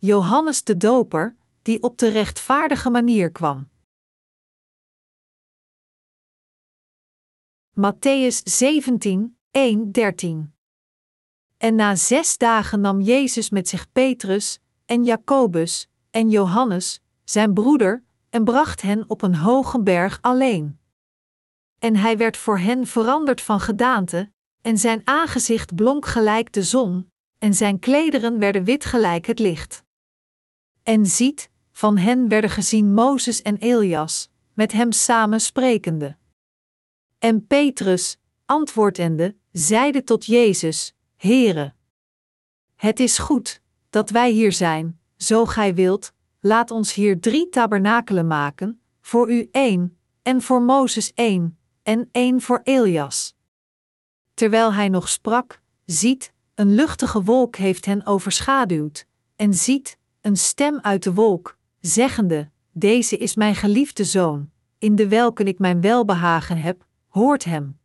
Johannes de Doper, die op de rechtvaardige manier kwam. Matthäus 17, 1, 13. En na zes dagen nam Jezus met zich Petrus, en Jacobus, en Johannes, zijn broeder, en bracht hen op een hoge berg alleen. En hij werd voor hen veranderd van gedaante, en zijn aangezicht blonk gelijk de zon, en zijn klederen werden wit gelijk het licht. En ziet, van hen werden gezien Mozes en Elias, met hem samen sprekende. En Petrus, antwoordende, zeide tot Jezus: Heere, het is goed dat wij hier zijn, zo gij wilt, laat ons hier drie tabernakelen maken, voor u één, en voor Mozes één, en één voor Elias. Terwijl hij nog sprak, ziet, een luchtige wolk heeft hen overschaduwd, en ziet, een stem uit de wolk, zeggende: Deze is mijn geliefde zoon, in de welke ik mijn welbehagen heb, hoort hem.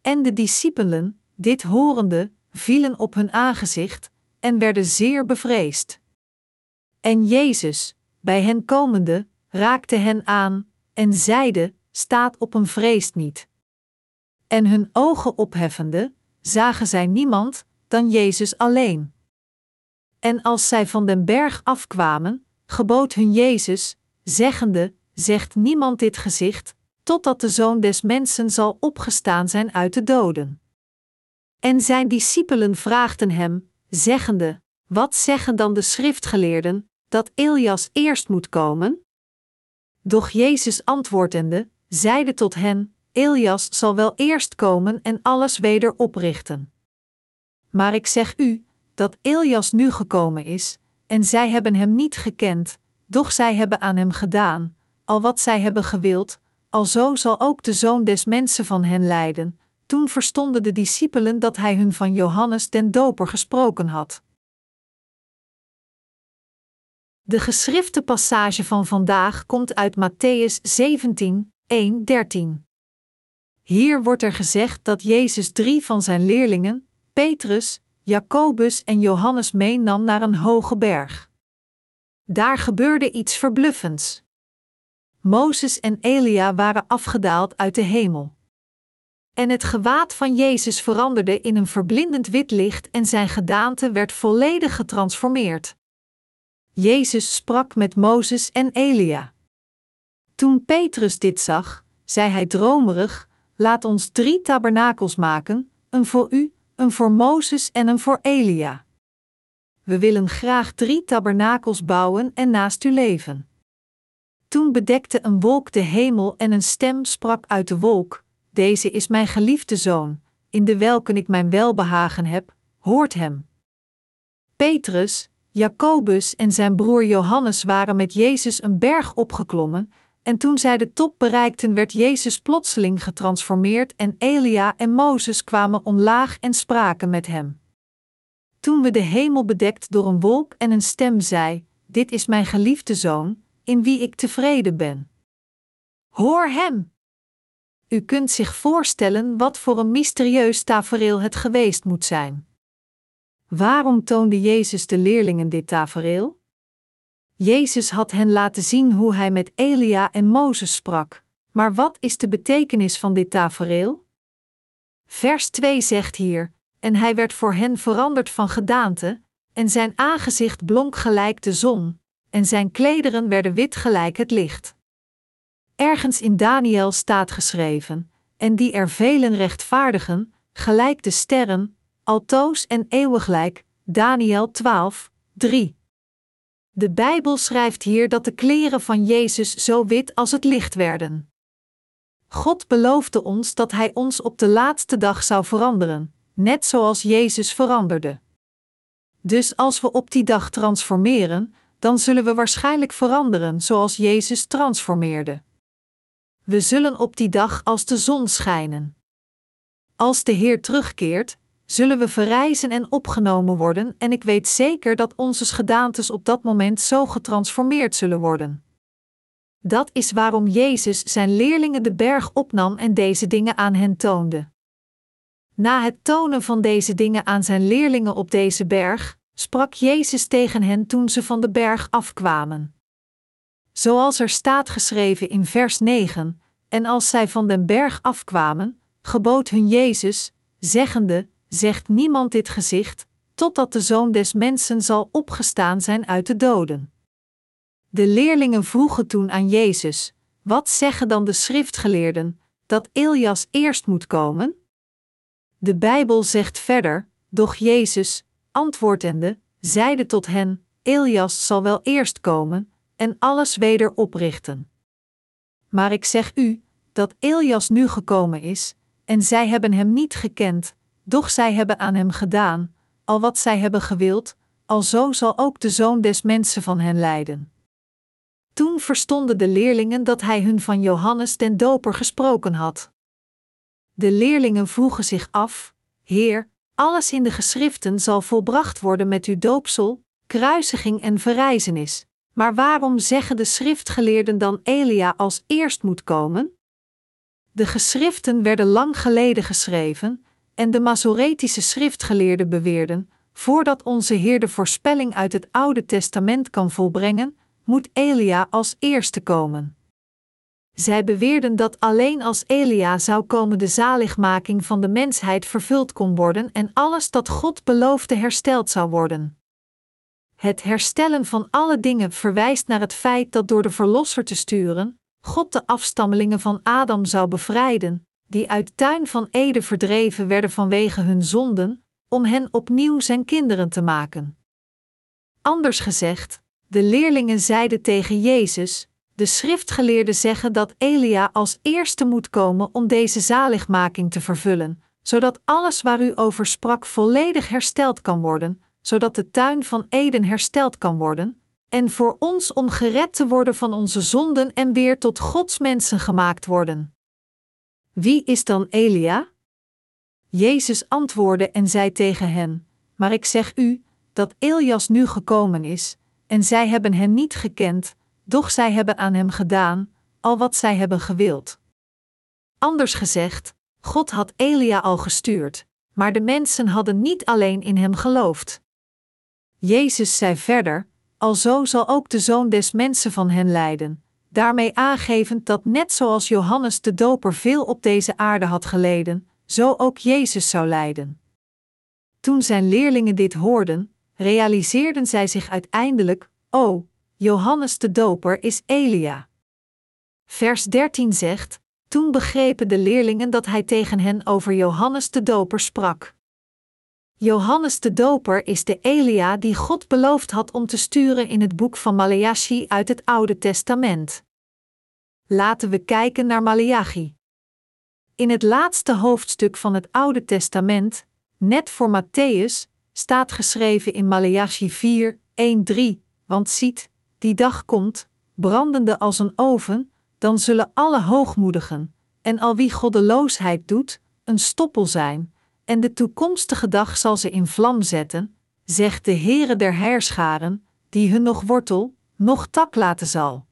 En de discipelen, dit horende, vielen op hun aangezicht en werden zeer bevreesd. En Jezus, bij hen komende, raakte hen aan en zeide: Staat op een vreest niet. En hun ogen opheffende, zagen zij niemand dan Jezus alleen. En als zij van den berg afkwamen, gebood hun Jezus, zeggende: Zegt niemand dit gezicht, totdat de zoon des mensen zal opgestaan zijn uit de doden. En zijn discipelen vraagden hem, zeggende: Wat zeggen dan de schriftgeleerden, dat Elias eerst moet komen? Doch Jezus antwoordende, zeide tot hen: Elias zal wel eerst komen en alles weder oprichten. Maar ik zeg u, dat Elias nu gekomen is, en zij hebben hem niet gekend, doch zij hebben aan hem gedaan, al wat zij hebben gewild, alzo zal ook de zoon des mensen van hen lijden. Toen verstonden de discipelen dat hij hun van Johannes den Doper gesproken had. De geschrifte passage van vandaag komt uit Matthäus 17, 1, 13. Hier wordt er gezegd dat Jezus drie van zijn leerlingen, Petrus, Jacobus en Johannes meenam naar een hoge berg. Daar gebeurde iets verbluffends. Mozes en Elia waren afgedaald uit de hemel. En het gewaad van Jezus veranderde in een verblindend wit licht en zijn gedaante werd volledig getransformeerd. Jezus sprak met Mozes en Elia. Toen Petrus dit zag, zei hij dromerig: Laat ons drie tabernakels maken, een voor u, een voor Mozes en een voor Elia. We willen graag drie tabernakels bouwen en naast u leven. Toen bedekte een wolk de hemel en een stem sprak uit de wolk: Deze is mijn geliefde zoon, in de welke ik mijn welbehagen heb, hoort hem. Petrus, Jacobus en zijn broer Johannes waren met Jezus een berg opgeklommen, en toen zij de top bereikten, werd Jezus plotseling getransformeerd en Elia en Mozes kwamen omlaag en spraken met hem. Toen we de hemel bedekt door een wolk en een stem zei: Dit is mijn geliefde zoon, in wie ik tevreden ben. Hoor hem! U kunt zich voorstellen wat voor een mysterieus tafereel het geweest moet zijn. Waarom toonde Jezus de leerlingen dit tafereel? Jezus had hen laten zien hoe hij met Elia en Mozes sprak. Maar wat is de betekenis van dit tafereel? Vers 2 zegt hier: En hij werd voor hen veranderd van gedaante, en zijn aangezicht blonk gelijk de zon, en zijn klederen werden wit gelijk het licht. Ergens in Daniel staat geschreven: En die er velen rechtvaardigen, gelijk de sterren, altoos en eeuwiglijk. Daniel 12, 3. De Bijbel schrijft hier dat de kleren van Jezus zo wit als het licht werden. God beloofde ons dat Hij ons op de laatste dag zou veranderen, net zoals Jezus veranderde. Dus als we op die dag transformeren, dan zullen we waarschijnlijk veranderen zoals Jezus transformeerde. We zullen op die dag als de zon schijnen. Als de Heer terugkeert, zullen we verrijzen en opgenomen worden, en ik weet zeker dat onze gedaantes op dat moment zo getransformeerd zullen worden. Dat is waarom Jezus zijn leerlingen de berg opnam en deze dingen aan hen toonde. Na het tonen van deze dingen aan zijn leerlingen op deze berg, sprak Jezus tegen hen toen ze van de berg afkwamen. Zoals er staat geschreven in vers 9: En als zij van den berg afkwamen, gebood hun Jezus, zeggende: Zegt niemand dit gezicht, totdat de zoon des mensen zal opgestaan zijn uit de doden. De leerlingen vroegen toen aan Jezus: Wat zeggen dan de schriftgeleerden, dat Elias eerst moet komen? De Bijbel zegt verder: Doch Jezus, antwoordende, zeide tot hen: Elias zal wel eerst komen en alles weder oprichten. Maar ik zeg u dat Elias nu gekomen is, en zij hebben hem niet gekend, doch zij hebben aan hem gedaan, al wat zij hebben gewild, alzo zal ook de zoon des mensen van hen leiden. Toen verstonden de leerlingen dat hij hun van Johannes den Doper gesproken had. De leerlingen vroegen zich af: Heer, alles in de geschriften zal volbracht worden met uw doopsel, kruisiging en verrijzenis. Maar waarom zeggen de schriftgeleerden dan Elia als eerst moet komen? De geschriften werden lang geleden geschreven, en de Masoretische schriftgeleerden beweerden: voordat onze Heer de voorspelling uit het Oude Testament kan volbrengen, moet Elia als eerste komen. Zij beweerden dat alleen als Elia zou komen de zaligmaking van de mensheid vervuld kon worden en alles dat God beloofde hersteld zou worden. Het herstellen van alle dingen verwijst naar het feit dat door de Verlosser te sturen, God de afstammelingen van Adam zou bevrijden, die uit tuin van Ede verdreven werden vanwege hun zonden, om hen opnieuw zijn kinderen te maken. Anders gezegd, de leerlingen zeiden tegen Jezus: De schriftgeleerden zeggen dat Elia als eerste moet komen om deze zaligmaking te vervullen, zodat alles waar u over sprak volledig hersteld kan worden, zodat de tuin van Eden hersteld kan worden, en voor ons om gered te worden van onze zonden en weer tot Gods mensen gemaakt worden. Wie is dan Elia? Jezus antwoordde en zei tegen hen: Maar ik zeg u dat Elias nu gekomen is, en zij hebben hem niet gekend, doch zij hebben aan hem gedaan, al wat zij hebben gewild. Anders gezegd, God had Elia al gestuurd, maar de mensen hadden niet alleen in hem geloofd. Jezus zei verder: Alzo zal ook de zoon des mensen van hen leiden, daarmee aangevend dat net zoals Johannes de Doper veel op deze aarde had geleden, zo ook Jezus zou lijden. Toen zijn leerlingen dit hoorden, realiseerden zij zich uiteindelijk: Oh, Johannes de Doper is Elia. Vers 13 zegt: Toen begrepen de leerlingen dat hij tegen hen over Johannes de Doper sprak. Johannes de Doper is de Elia die God beloofd had om te sturen in het boek van Maleachi uit het Oude Testament. Laten we kijken naar Maleachi. In het laatste hoofdstuk van het Oude Testament, net voor Matthäus, staat geschreven in Maleachi 4, 1, 3, want ziet, die dag komt, brandende als een oven, dan zullen alle hoogmoedigen, en al wie goddeloosheid doet, een stoppel zijn, en de toekomstige dag zal ze in vlam zetten, zegt de Heere der Herscharen, die hun nog wortel, nog tak laten zal.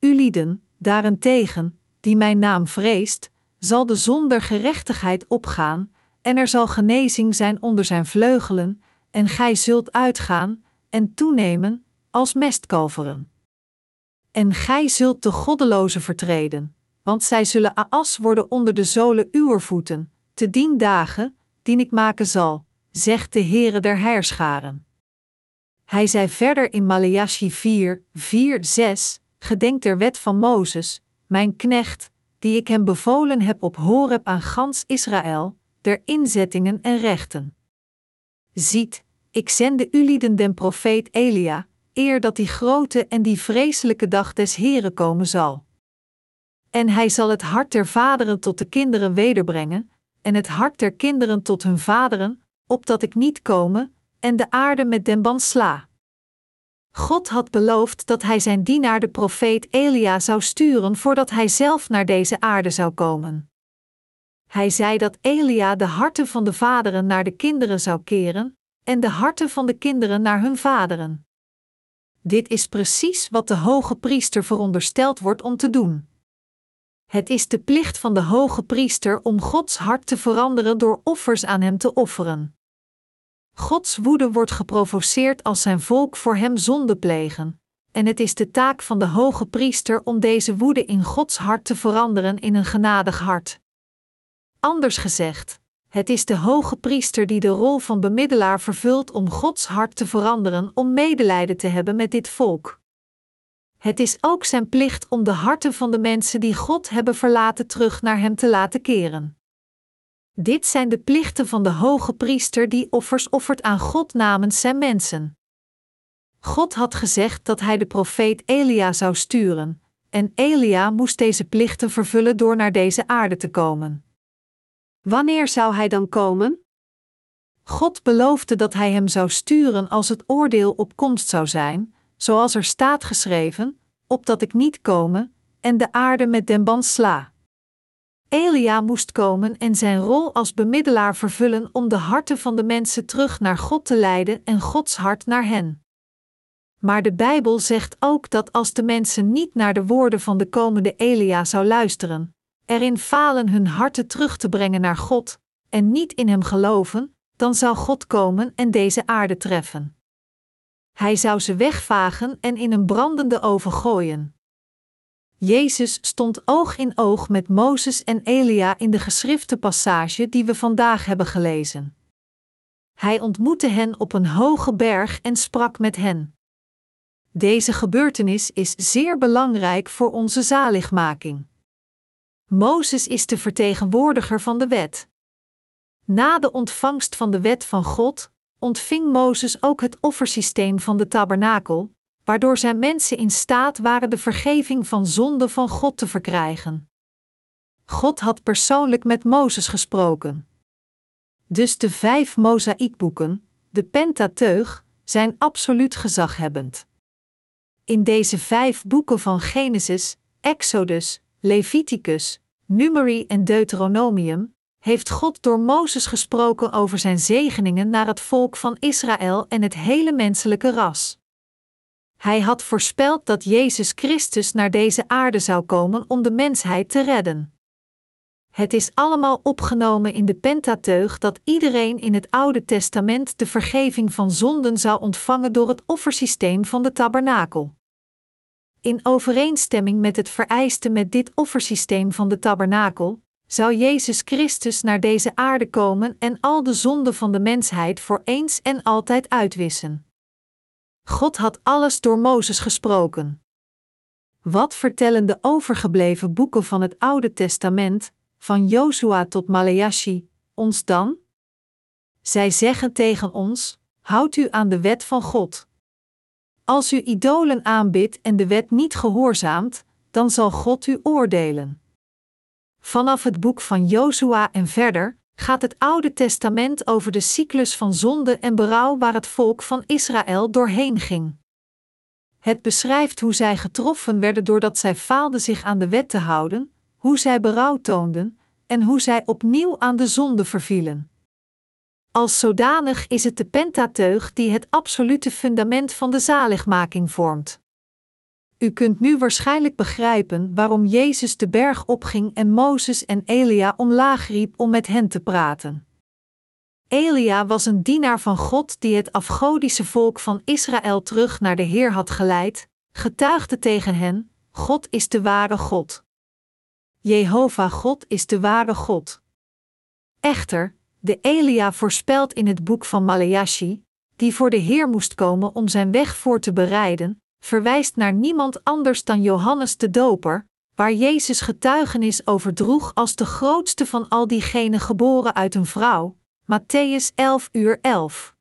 U lieden, daarentegen, die mijn naam vreest, zal de zonder gerechtigheid opgaan, en er zal genezing zijn onder zijn vleugelen, en gij zult uitgaan en toenemen als mestkalveren. En gij zult de goddelozen vertreden, want zij zullen aas worden onder de zolen uwer voeten, te dien dagen, dien ik maken zal, zegt de Heere der Herscharen. Hij zei verder in Maleachi 4, 4, 6, Gedenk der wet van Mozes, mijn knecht, die ik hem bevolen heb op Horeb aan gans Israël, der inzettingen en rechten. Ziet, ik zende ulieden den profeet Elia, eer dat die grote en die vreselijke dag des Heren komen zal. En hij zal het hart der vaderen tot de kinderen wederbrengen, en het hart der kinderen tot hun vaderen, opdat ik niet komen, en de aarde met den ban sla. God had beloofd dat hij zijn dienaar de profeet Elia zou sturen voordat hij zelf naar deze aarde zou komen. Hij zei dat Elia de harten van de vaderen naar de kinderen zou keren en de harten van de kinderen naar hun vaderen. Dit is precies wat de hoge priester verondersteld wordt om te doen. Het is de plicht van de hoge priester om Gods hart te veranderen door offers aan hem te offeren. Gods woede wordt geprovoceerd als zijn volk voor hem zonde plegen, en het is de taak van de hoge priester om deze woede in Gods hart te veranderen in een genadig hart. Anders gezegd, het is de hoge priester die de rol van bemiddelaar vervult om Gods hart te veranderen om medelijden te hebben met dit volk. Het is ook zijn plicht om de harten van de mensen die God hebben verlaten terug naar Hem te laten keren. Dit zijn de plichten van de hoge priester die offers offert aan God namens zijn mensen. God had gezegd dat hij de profeet Elia zou sturen, en Elia moest deze plichten vervullen door naar deze aarde te komen. Wanneer zou hij dan komen? God beloofde dat hij hem zou sturen als het oordeel op komst zou zijn, zoals er staat geschreven: opdat ik niet komen en de aarde met den band sla. Elia moest komen en zijn rol als bemiddelaar vervullen om de harten van de mensen terug naar God te leiden en Gods hart naar hen. Maar de Bijbel zegt ook dat als de mensen niet naar de woorden van de komende Elia zou luisteren, erin falen hun harten terug te brengen naar God en niet in hem geloven, dan zou God komen en deze aarde treffen. Hij zou ze wegvagen en in een brandende oven gooien. Jezus stond oog in oog met Mozes en Elia in de geschrifte passage die we vandaag hebben gelezen. Hij ontmoette hen op een hoge berg en sprak met hen. Deze gebeurtenis is zeer belangrijk voor onze zaligmaking. Mozes is de vertegenwoordiger van de wet. Na de ontvangst van de wet van God ontving Mozes ook het offersysteem van de tabernakel, waardoor zijn mensen in staat waren de vergeving van zonde van God te verkrijgen. God had persoonlijk met Mozes gesproken. Dus de vijf mozaïekboeken, de Pentateuch, zijn absoluut gezaghebbend. In deze vijf boeken van Genesis, Exodus, Leviticus, Numeri en Deuteronomium heeft God door Mozes gesproken over zijn zegeningen naar het volk van Israël en het hele menselijke ras. Hij had voorspeld dat Jezus Christus naar deze aarde zou komen om de mensheid te redden. Het is allemaal opgenomen in de Pentateuch dat iedereen in het Oude Testament de vergeving van zonden zou ontvangen door het offersysteem van de tabernakel. In overeenstemming met het vereiste met dit offersysteem van de tabernakel, zou Jezus Christus naar deze aarde komen en al de zonden van de mensheid voor eens en altijd uitwissen. God had alles door Mozes gesproken. Wat vertellen de overgebleven boeken van het Oude Testament, van Josua tot Maleachi, ons dan? Zij zeggen tegen ons: Houd u aan de wet van God. Als u idolen aanbidt en de wet niet gehoorzaamt, dan zal God u oordelen. Vanaf het boek van Josua en verder gaat het Oude Testament over de cyclus van zonde en berouw waar het volk van Israël doorheen ging. Het beschrijft hoe zij getroffen werden doordat zij faalden zich aan de wet te houden, hoe zij berouw toonden en hoe zij opnieuw aan de zonde vervielen. Als zodanig is het de Pentateug die het absolute fundament van de zaligmaking vormt. U kunt nu waarschijnlijk begrijpen waarom Jezus de berg opging en Mozes en Elia omlaag riep om met hen te praten. Elia was een dienaar van God die het afgodische volk van Israël terug naar de Heer had geleid, getuigde tegen hen: God is de ware God. Jehovah God is de ware God. Echter, de Elia voorspelt in het boek van Maleachi, die voor de Heer moest komen om zijn weg voor te bereiden, verwijst naar niemand anders dan Johannes de Doper, waar Jezus getuigenis over droeg als de grootste van al diegenen geboren uit een vrouw. Matthäus 11 uur 11.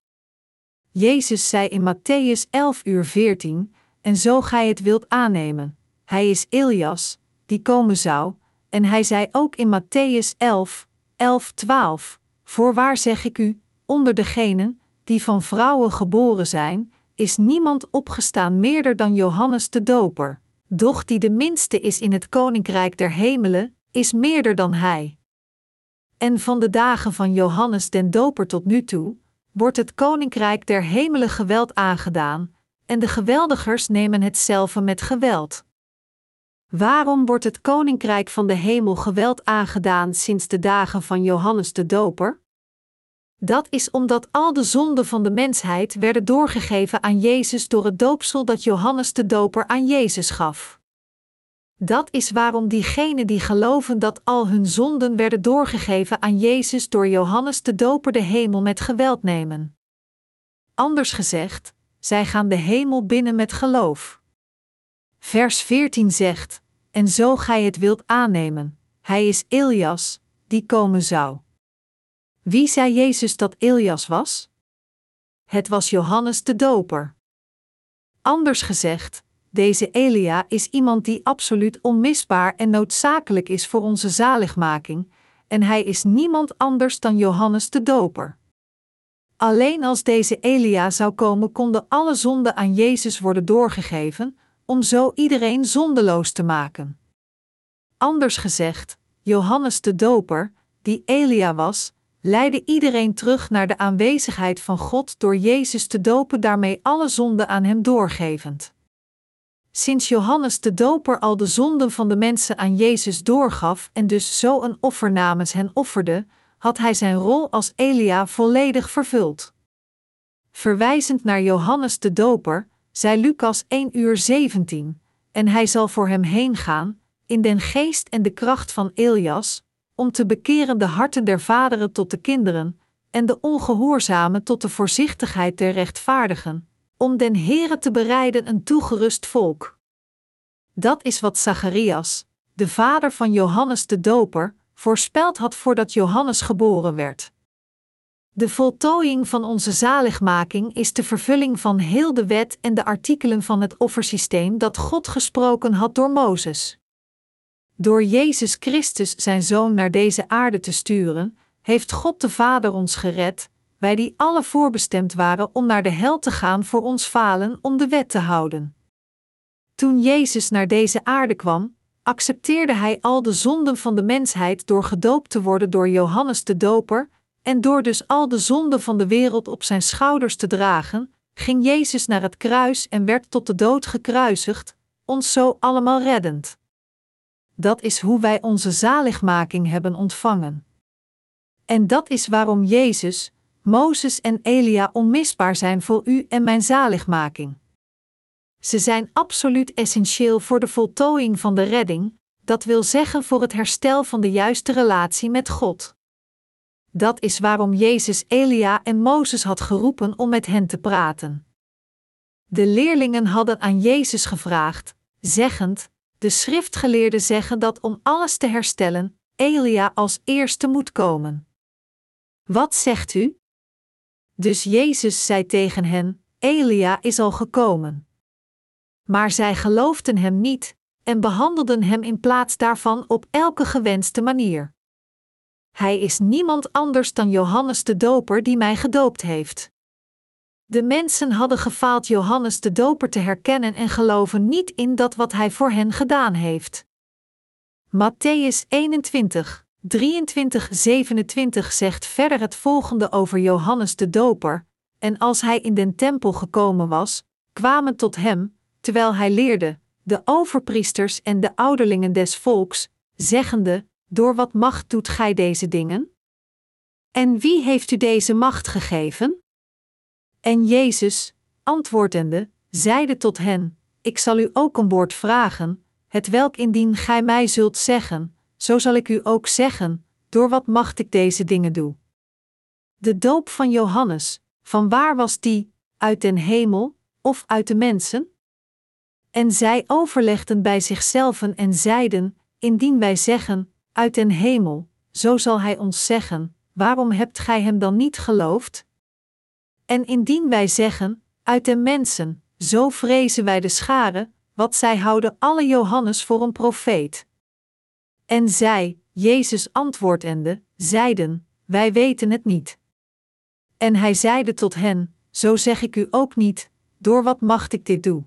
Jezus zei in Matthäus 11 uur 14: En zo gij het wilt aannemen, hij is Elias, die komen zou, en hij zei ook in Matthäus 11, 11, 12: Voorwaar zeg ik u, onder degenen die van vrouwen geboren zijn, is niemand opgestaan meerder dan Johannes de Doper, doch die de minste is in het koninkrijk der hemelen, is meerder dan hij. En van de dagen van Johannes den Doper tot nu toe, wordt het koninkrijk der hemelen geweld aangedaan, en de geweldigers nemen hetzelfde met geweld. Waarom wordt het koninkrijk van de hemel geweld aangedaan sinds de dagen van Johannes de Doper? Dat is omdat al de zonden van de mensheid werden doorgegeven aan Jezus door het doopsel dat Johannes de Doper aan Jezus gaf. Dat is waarom diegenen die geloven dat al hun zonden werden doorgegeven aan Jezus door Johannes de Doper de hemel met geweld nemen. Anders gezegd, zij gaan de hemel binnen met geloof. Vers 14 zegt: En zo gij het wilt aannemen, hij is Elias, die komen zou. Wie zei Jezus dat Elias was? Het was Johannes de Doper. Anders gezegd, deze Elia is iemand die absoluut onmisbaar en noodzakelijk is voor onze zaligmaking, en hij is niemand anders dan Johannes de Doper. Alleen als deze Elia zou komen, konden alle zonden aan Jezus worden doorgegeven, om zo iedereen zondeloos te maken. Anders gezegd, Johannes de Doper, die Elia was, leidde iedereen terug naar de aanwezigheid van God door Jezus te dopen, daarmee alle zonden aan hem doorgevend. Sinds Johannes de Doper al de zonden van de mensen aan Jezus doorgaf en dus zo een offer namens hen offerde, had hij zijn rol als Elia volledig vervuld. Verwijzend naar Johannes de Doper, zei Lucas 1 uur 17, en hij zal voor hem heen gaan, in den geest en de kracht van Elias, om te bekeren de harten der vaderen tot de kinderen, en de ongehoorzamen tot de voorzichtigheid der rechtvaardigen, om den Heere te bereiden een toegerust volk. Dat is wat Zacharias, de vader van Johannes de Doper, voorspeld had voordat Johannes geboren werd. De voltooiing van onze zaligmaking is de vervulling van heel de wet en de artikelen van het offersysteem dat God gesproken had door Mozes. Door Jezus Christus, zijn Zoon, naar deze aarde te sturen, heeft God de Vader ons gered, wij die alle voorbestemd waren om naar de hel te gaan voor ons falen om de wet te houden. Toen Jezus naar deze aarde kwam, accepteerde hij al de zonden van de mensheid door gedoopt te worden door Johannes de Doper, en door dus al de zonden van de wereld op zijn schouders te dragen, ging Jezus naar het kruis en werd tot de dood gekruisigd, ons zo allemaal reddend. Dat is hoe wij onze zaligmaking hebben ontvangen. En dat is waarom Jezus, Mozes en Elia onmisbaar zijn voor u en mijn zaligmaking. Ze zijn absoluut essentieel voor de voltooiing van de redding, dat wil zeggen voor het herstel van de juiste relatie met God. Dat is waarom Jezus Elia en Mozes had geroepen om met hen te praten. De leerlingen hadden aan Jezus gevraagd, zeggend: De schriftgeleerden zeggen dat om alles te herstellen, Elia als eerste moet komen. Wat zegt u? Dus Jezus zei tegen hen: Elia is al gekomen. Maar zij geloofden hem niet en behandelden hem in plaats daarvan op elke gewenste manier. Hij is niemand anders dan Johannes de Doper die mij gedoopt heeft. De mensen hadden gefaald Johannes de Doper te herkennen en geloven niet in dat wat hij voor hen gedaan heeft. Matthäus 21, 23, 27 zegt verder het volgende over Johannes de Doper: En als hij in den tempel gekomen was, kwamen tot hem, terwijl hij leerde, de overpriesters en de ouderlingen des volks, zeggende: Door wat macht doet gij deze dingen? En wie heeft u deze macht gegeven? En Jezus, antwoordende, zeide tot hen: Ik zal u ook een woord vragen, het welk indien gij mij zult zeggen, zo zal ik u ook zeggen, door wat macht ik deze dingen doe. De doop van Johannes, van waar was die, uit den hemel, of uit de mensen? En zij overlegden bij zichzelven en zeiden: Indien wij zeggen, uit den hemel, zo zal hij ons zeggen: Waarom hebt gij hem dan niet geloofd? En indien wij zeggen, uit de mensen, zo vrezen wij de schare, wat zij houden alle Johannes voor een profeet. En zij, Jezus antwoordende, zeiden: Wij weten het niet. En hij zeide tot hen: Zo zeg ik u ook niet, door wat macht ik dit doe.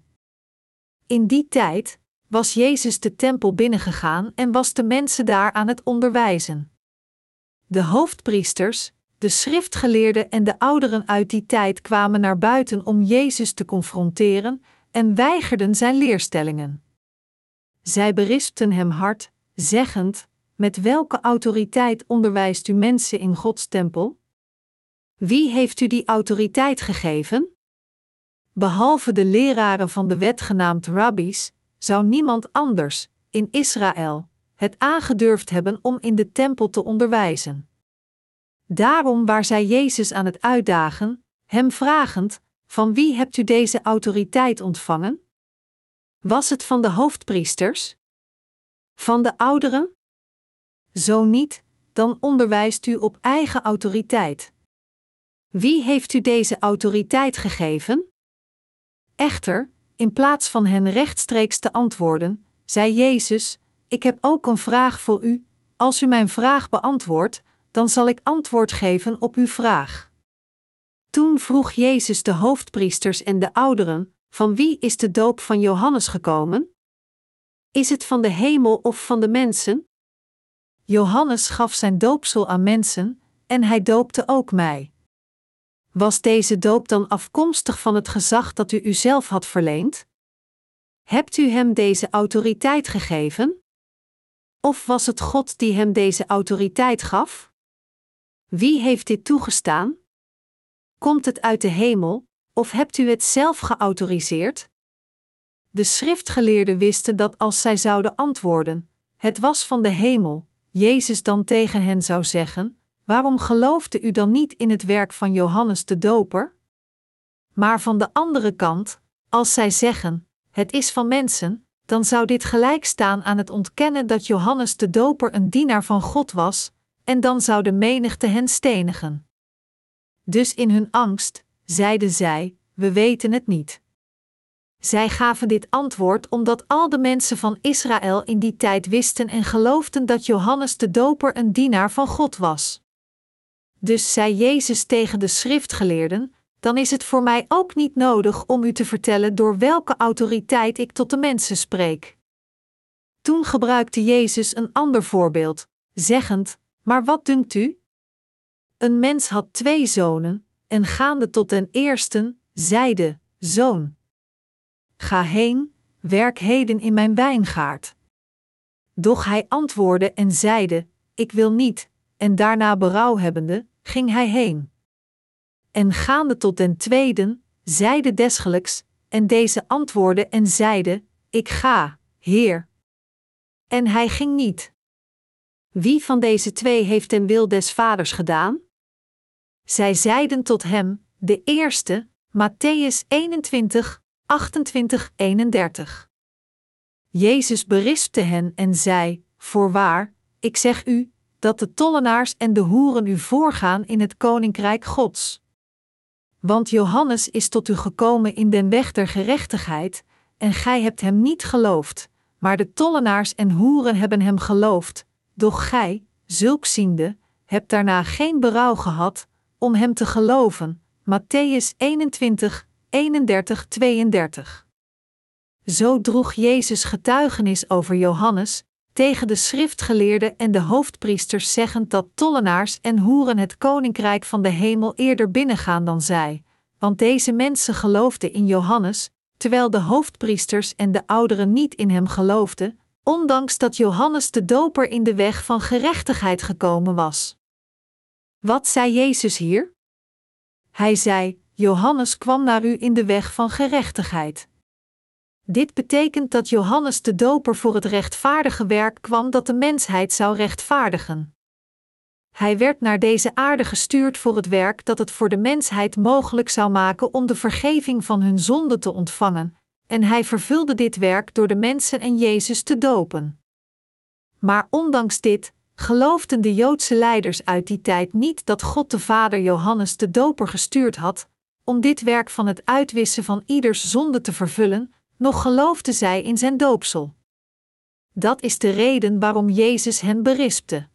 In die tijd was Jezus de tempel binnengegaan en was de mensen daar aan het onderwijzen. De hoofdpriesters, de schriftgeleerden en de ouderen uit die tijd kwamen naar buiten om Jezus te confronteren en weigerden zijn leerstellingen. Zij berispten hem hard, zeggend: Met welke autoriteit onderwijst u mensen in Gods tempel? Wie heeft u die autoriteit gegeven? Behalve de leraren van de wet genaamd rabbies, zou niemand anders, in Israël, het aangedurfd hebben om in de tempel te onderwijzen. Daarom waar zij Jezus aan het uitdagen, hem vragend: Van wie hebt u deze autoriteit ontvangen? Was het van de hoofdpriesters? Van de ouderen? Zo niet, dan onderwijst u op eigen autoriteit. Wie heeft u deze autoriteit gegeven? Echter, in plaats van hen rechtstreeks te antwoorden, zei Jezus: Ik heb ook een vraag voor u. Als u mijn vraag beantwoordt, dan zal ik antwoord geven op uw vraag. Toen vroeg Jezus de hoofdpriesters en de ouderen: Van wie is de doop van Johannes gekomen? Is het van de hemel of van de mensen? Johannes gaf zijn doopsel aan mensen, en hij doopte ook mij. Was deze doop dan afkomstig van het gezag dat u uzelf had verleend? Hebt u hem deze autoriteit gegeven? Of was het God die hem deze autoriteit gaf? Wie heeft dit toegestaan? Komt het uit de hemel, of hebt u het zelf geautoriseerd? De schriftgeleerden wisten dat als zij zouden antwoorden: Het was van de hemel, Jezus dan tegen hen zou zeggen: Waarom geloofde u dan niet in het werk van Johannes de Doper? Maar van de andere kant, als zij zeggen: Het is van mensen, dan zou dit gelijk staan aan het ontkennen dat Johannes de Doper een dienaar van God was, en dan zou de menigte hen stenigen. Dus in hun angst zeiden zij: We weten het niet. Zij gaven dit antwoord omdat al de mensen van Israël in die tijd wisten en geloofden dat Johannes de Doper een dienaar van God was. Dus zei Jezus tegen de schriftgeleerden: Dan is het voor mij ook niet nodig om u te vertellen door welke autoriteit ik tot de mensen spreek. Toen gebruikte Jezus een ander voorbeeld, zeggend: Maar wat dunkt u? Een mens had twee zonen, en gaande tot den eersten, zeide: Zoon, Ga heen, werk heden in mijn wijngaard. Doch hij antwoordde en zeide: Ik wil niet, en daarna berouw hebbende, ging hij heen. En gaande tot den tweeden, zeide desgelijks, en deze antwoordde en zeide: Ik ga, Heer. En hij ging niet. Wie van deze twee heeft den wil des vaders gedaan? Zij zeiden tot hem, de eerste, Matthäus 21, 28, 31. Jezus berispte hen en zei: Voorwaar, ik zeg u, dat de tollenaars en de hoeren u voorgaan in het koninkrijk Gods. Want Johannes is tot u gekomen in den weg der gerechtigheid, en gij hebt hem niet geloofd, maar de tollenaars en hoeren hebben hem geloofd, doch gij, zulk ziende, hebt daarna geen berouw gehad om hem te geloven. Matthäus 21, 31, 32. Zo droeg Jezus getuigenis over Johannes tegen de schriftgeleerden en de hoofdpriesters, zeggend dat tollenaars en hoeren het koninkrijk van de hemel eerder binnengaan dan zij, want deze mensen geloofden in Johannes, terwijl de hoofdpriesters en de ouderen niet in hem geloofden, ondanks dat Johannes de Doper in de weg van gerechtigheid gekomen was. Wat zei Jezus hier? Hij zei: Johannes kwam naar u in de weg van gerechtigheid. Dit betekent dat Johannes de Doper voor het rechtvaardige werk kwam dat de mensheid zou rechtvaardigen. Hij werd naar deze aarde gestuurd voor het werk dat het voor de mensheid mogelijk zou maken om de vergeving van hun zonden te ontvangen, en hij vervulde dit werk door de mensen en Jezus te dopen. Maar ondanks dit geloofden de Joodse leiders uit die tijd niet dat God de Vader Johannes de Doper gestuurd had, om dit werk van het uitwissen van ieders zonde te vervullen, nog geloofden zij in zijn doopsel. Dat is de reden waarom Jezus hen berispte.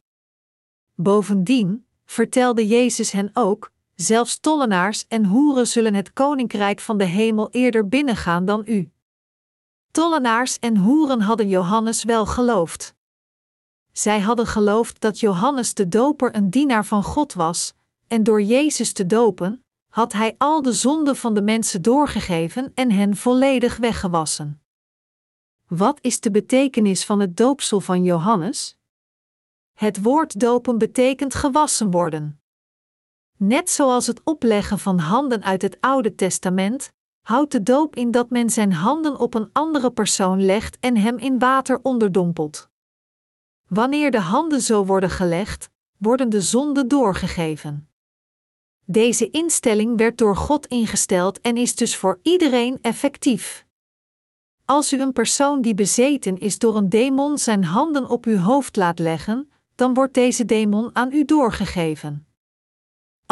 Bovendien vertelde Jezus hen ook: zelfs tollenaars en hoeren zullen het koninkrijk van de hemel eerder binnengaan dan u. Tollenaars en hoeren hadden Johannes wel geloofd. Zij hadden geloofd dat Johannes de Doper een dienaar van God was, en door Jezus te dopen, had hij al de zonden van de mensen doorgegeven en hen volledig weggewassen. Wat is de betekenis van het doopsel van Johannes? Het woord dopen betekent gewassen worden. Net zoals het opleggen van handen uit het Oude Testament, houdt de doop in dat men zijn handen op een andere persoon legt en hem in water onderdompelt. Wanneer de handen zo worden gelegd, worden de zonden doorgegeven. Deze instelling werd door God ingesteld en is dus voor iedereen effectief. Als u een persoon die bezeten is door een demon zijn handen op uw hoofd laat leggen, dan wordt deze demon aan u doorgegeven.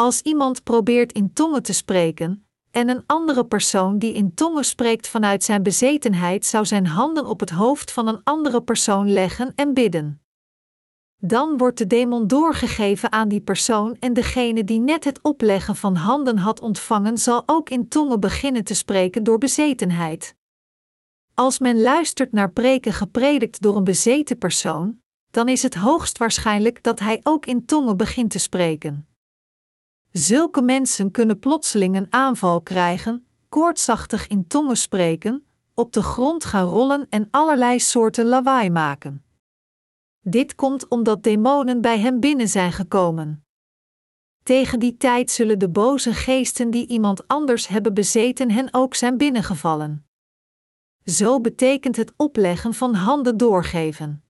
Als iemand probeert in tongen te spreken, en een andere persoon die in tongen spreekt vanuit zijn bezetenheid zou zijn handen op het hoofd van een andere persoon leggen en bidden. Dan wordt de demon doorgegeven aan die persoon en degene die net het opleggen van handen had ontvangen zal ook in tongen beginnen te spreken door bezetenheid. Als men luistert naar preken gepredikt door een bezeten persoon, dan is het hoogst waarschijnlijk dat hij ook in tongen begint te spreken. Zulke mensen kunnen plotseling een aanval krijgen, koortsachtig in tongen spreken, op de grond gaan rollen en allerlei soorten lawaai maken. Dit komt omdat demonen bij hem binnen zijn gekomen. Tegen die tijd zullen de boze geesten die iemand anders hebben bezeten hen ook zijn binnengevallen. Zo betekent het opleggen van handen doorgeven.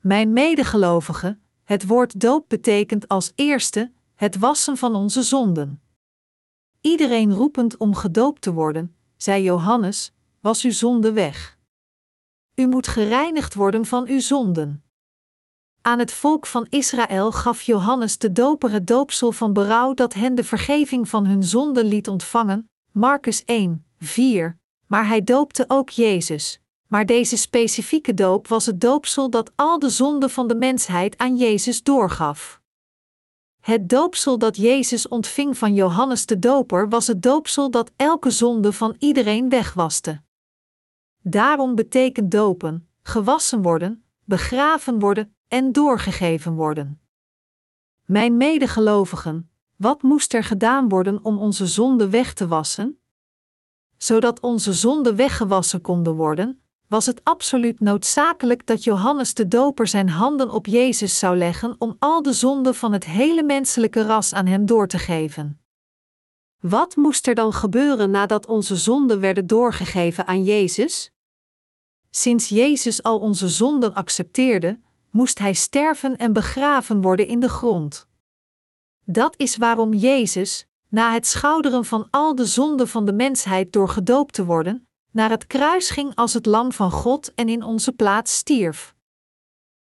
Mijn medegelovigen, het woord doop betekent als eerste het wassen van onze zonden. Iedereen roepend om gedoopt te worden, zei Johannes, was uw zonde weg. U moet gereinigd worden van uw zonden. Aan het volk van Israël gaf Johannes de doper het doopsel van berouw dat hen de vergeving van hun zonden liet ontvangen, Marcus 1, 4, maar hij doopte ook Jezus. Maar deze specifieke doop was het doopsel dat al de zonden van de mensheid aan Jezus doorgaf. Het doopsel dat Jezus ontving van Johannes de Doper was het doopsel dat elke zonde van iedereen wegwaste. Daarom betekent dopen, gewassen worden, begraven worden en doorgegeven worden. Mijn medegelovigen, wat moest er gedaan worden om onze zonde weg te wassen? Zodat onze zonden weggewassen konden worden, was het absoluut noodzakelijk dat Johannes de Doper zijn handen op Jezus zou leggen om al de zonden van het hele menselijke ras aan hem door te geven. Wat moest er dan gebeuren nadat onze zonden werden doorgegeven aan Jezus? Sinds Jezus al onze zonden accepteerde, moest hij sterven en begraven worden in de grond. Dat is waarom Jezus, na het schouderen van al de zonden van de mensheid door gedoopt te worden, naar het kruis ging als het lam van God en in onze plaats stierf.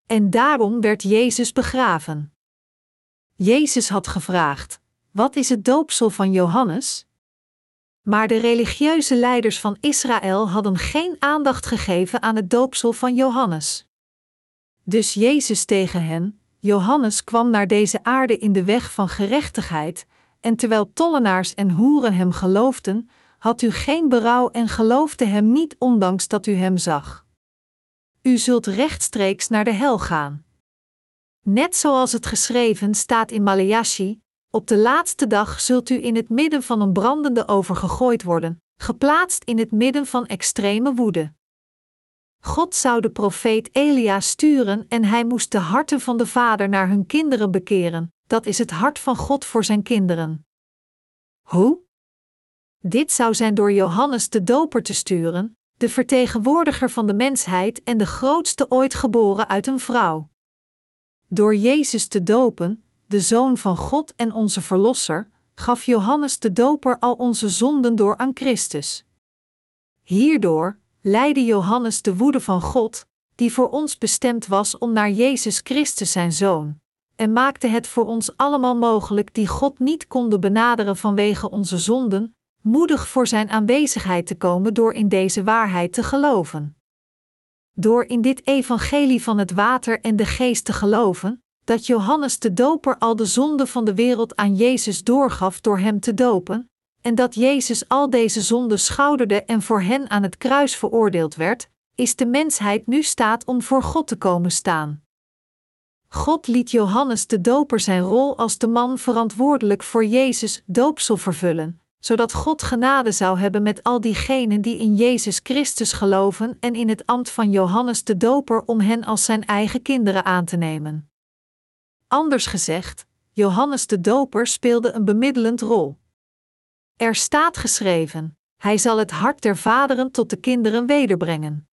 En daarom werd Jezus begraven. Jezus had gevraagd: Wat is het doopsel van Johannes? Maar de religieuze leiders van Israël hadden geen aandacht gegeven aan het doopsel van Johannes. Dus Jezus tegen hen: Johannes kwam naar deze aarde in de weg van gerechtigheid, en terwijl tollenaars en hoeren hem geloofden, had u geen berouw en geloofde hem niet ondanks dat u hem zag. U zult rechtstreeks naar de hel gaan. Net zoals het geschreven staat in Maleachi, op de laatste dag zult u in het midden van een brandende oven gegooid worden, geplaatst in het midden van extreme woede. God zou de profeet Elia sturen en hij moest de harten van de vader naar hun kinderen bekeren, dat is het hart van God voor zijn kinderen. Hoe? Dit zou zijn door Johannes de Doper te sturen, de vertegenwoordiger van de mensheid en de grootste ooit geboren uit een vrouw. Door Jezus te dopen, de Zoon van God en onze Verlosser, gaf Johannes de Doper al onze zonden door aan Christus. Hierdoor leidde Johannes de woede van God, die voor ons bestemd was om naar Jezus Christus zijn Zoon, en maakte het voor ons allemaal mogelijk die God niet konden benaderen vanwege onze zonden, moedig voor Zijn aanwezigheid te komen door in deze waarheid te geloven. Door in dit evangelie van het water en de geest te geloven, dat Johannes de Doper al de zonde van de wereld aan Jezus doorgaf door hem te dopen, en dat Jezus al deze zonden schouderde en voor hen aan het kruis veroordeeld werd, is de mensheid nu staat om voor God te komen staan. God liet Johannes de Doper zijn rol als de man verantwoordelijk voor Jezus doopsel vervullen, zodat God genade zou hebben met al diegenen die in Jezus Christus geloven en in het ambt van Johannes de Doper om hen als zijn eigen kinderen aan te nemen. Anders gezegd, Johannes de Doper speelde een bemiddelend rol. Er staat geschreven: Hij zal het hart der vaderen tot de kinderen wederbrengen.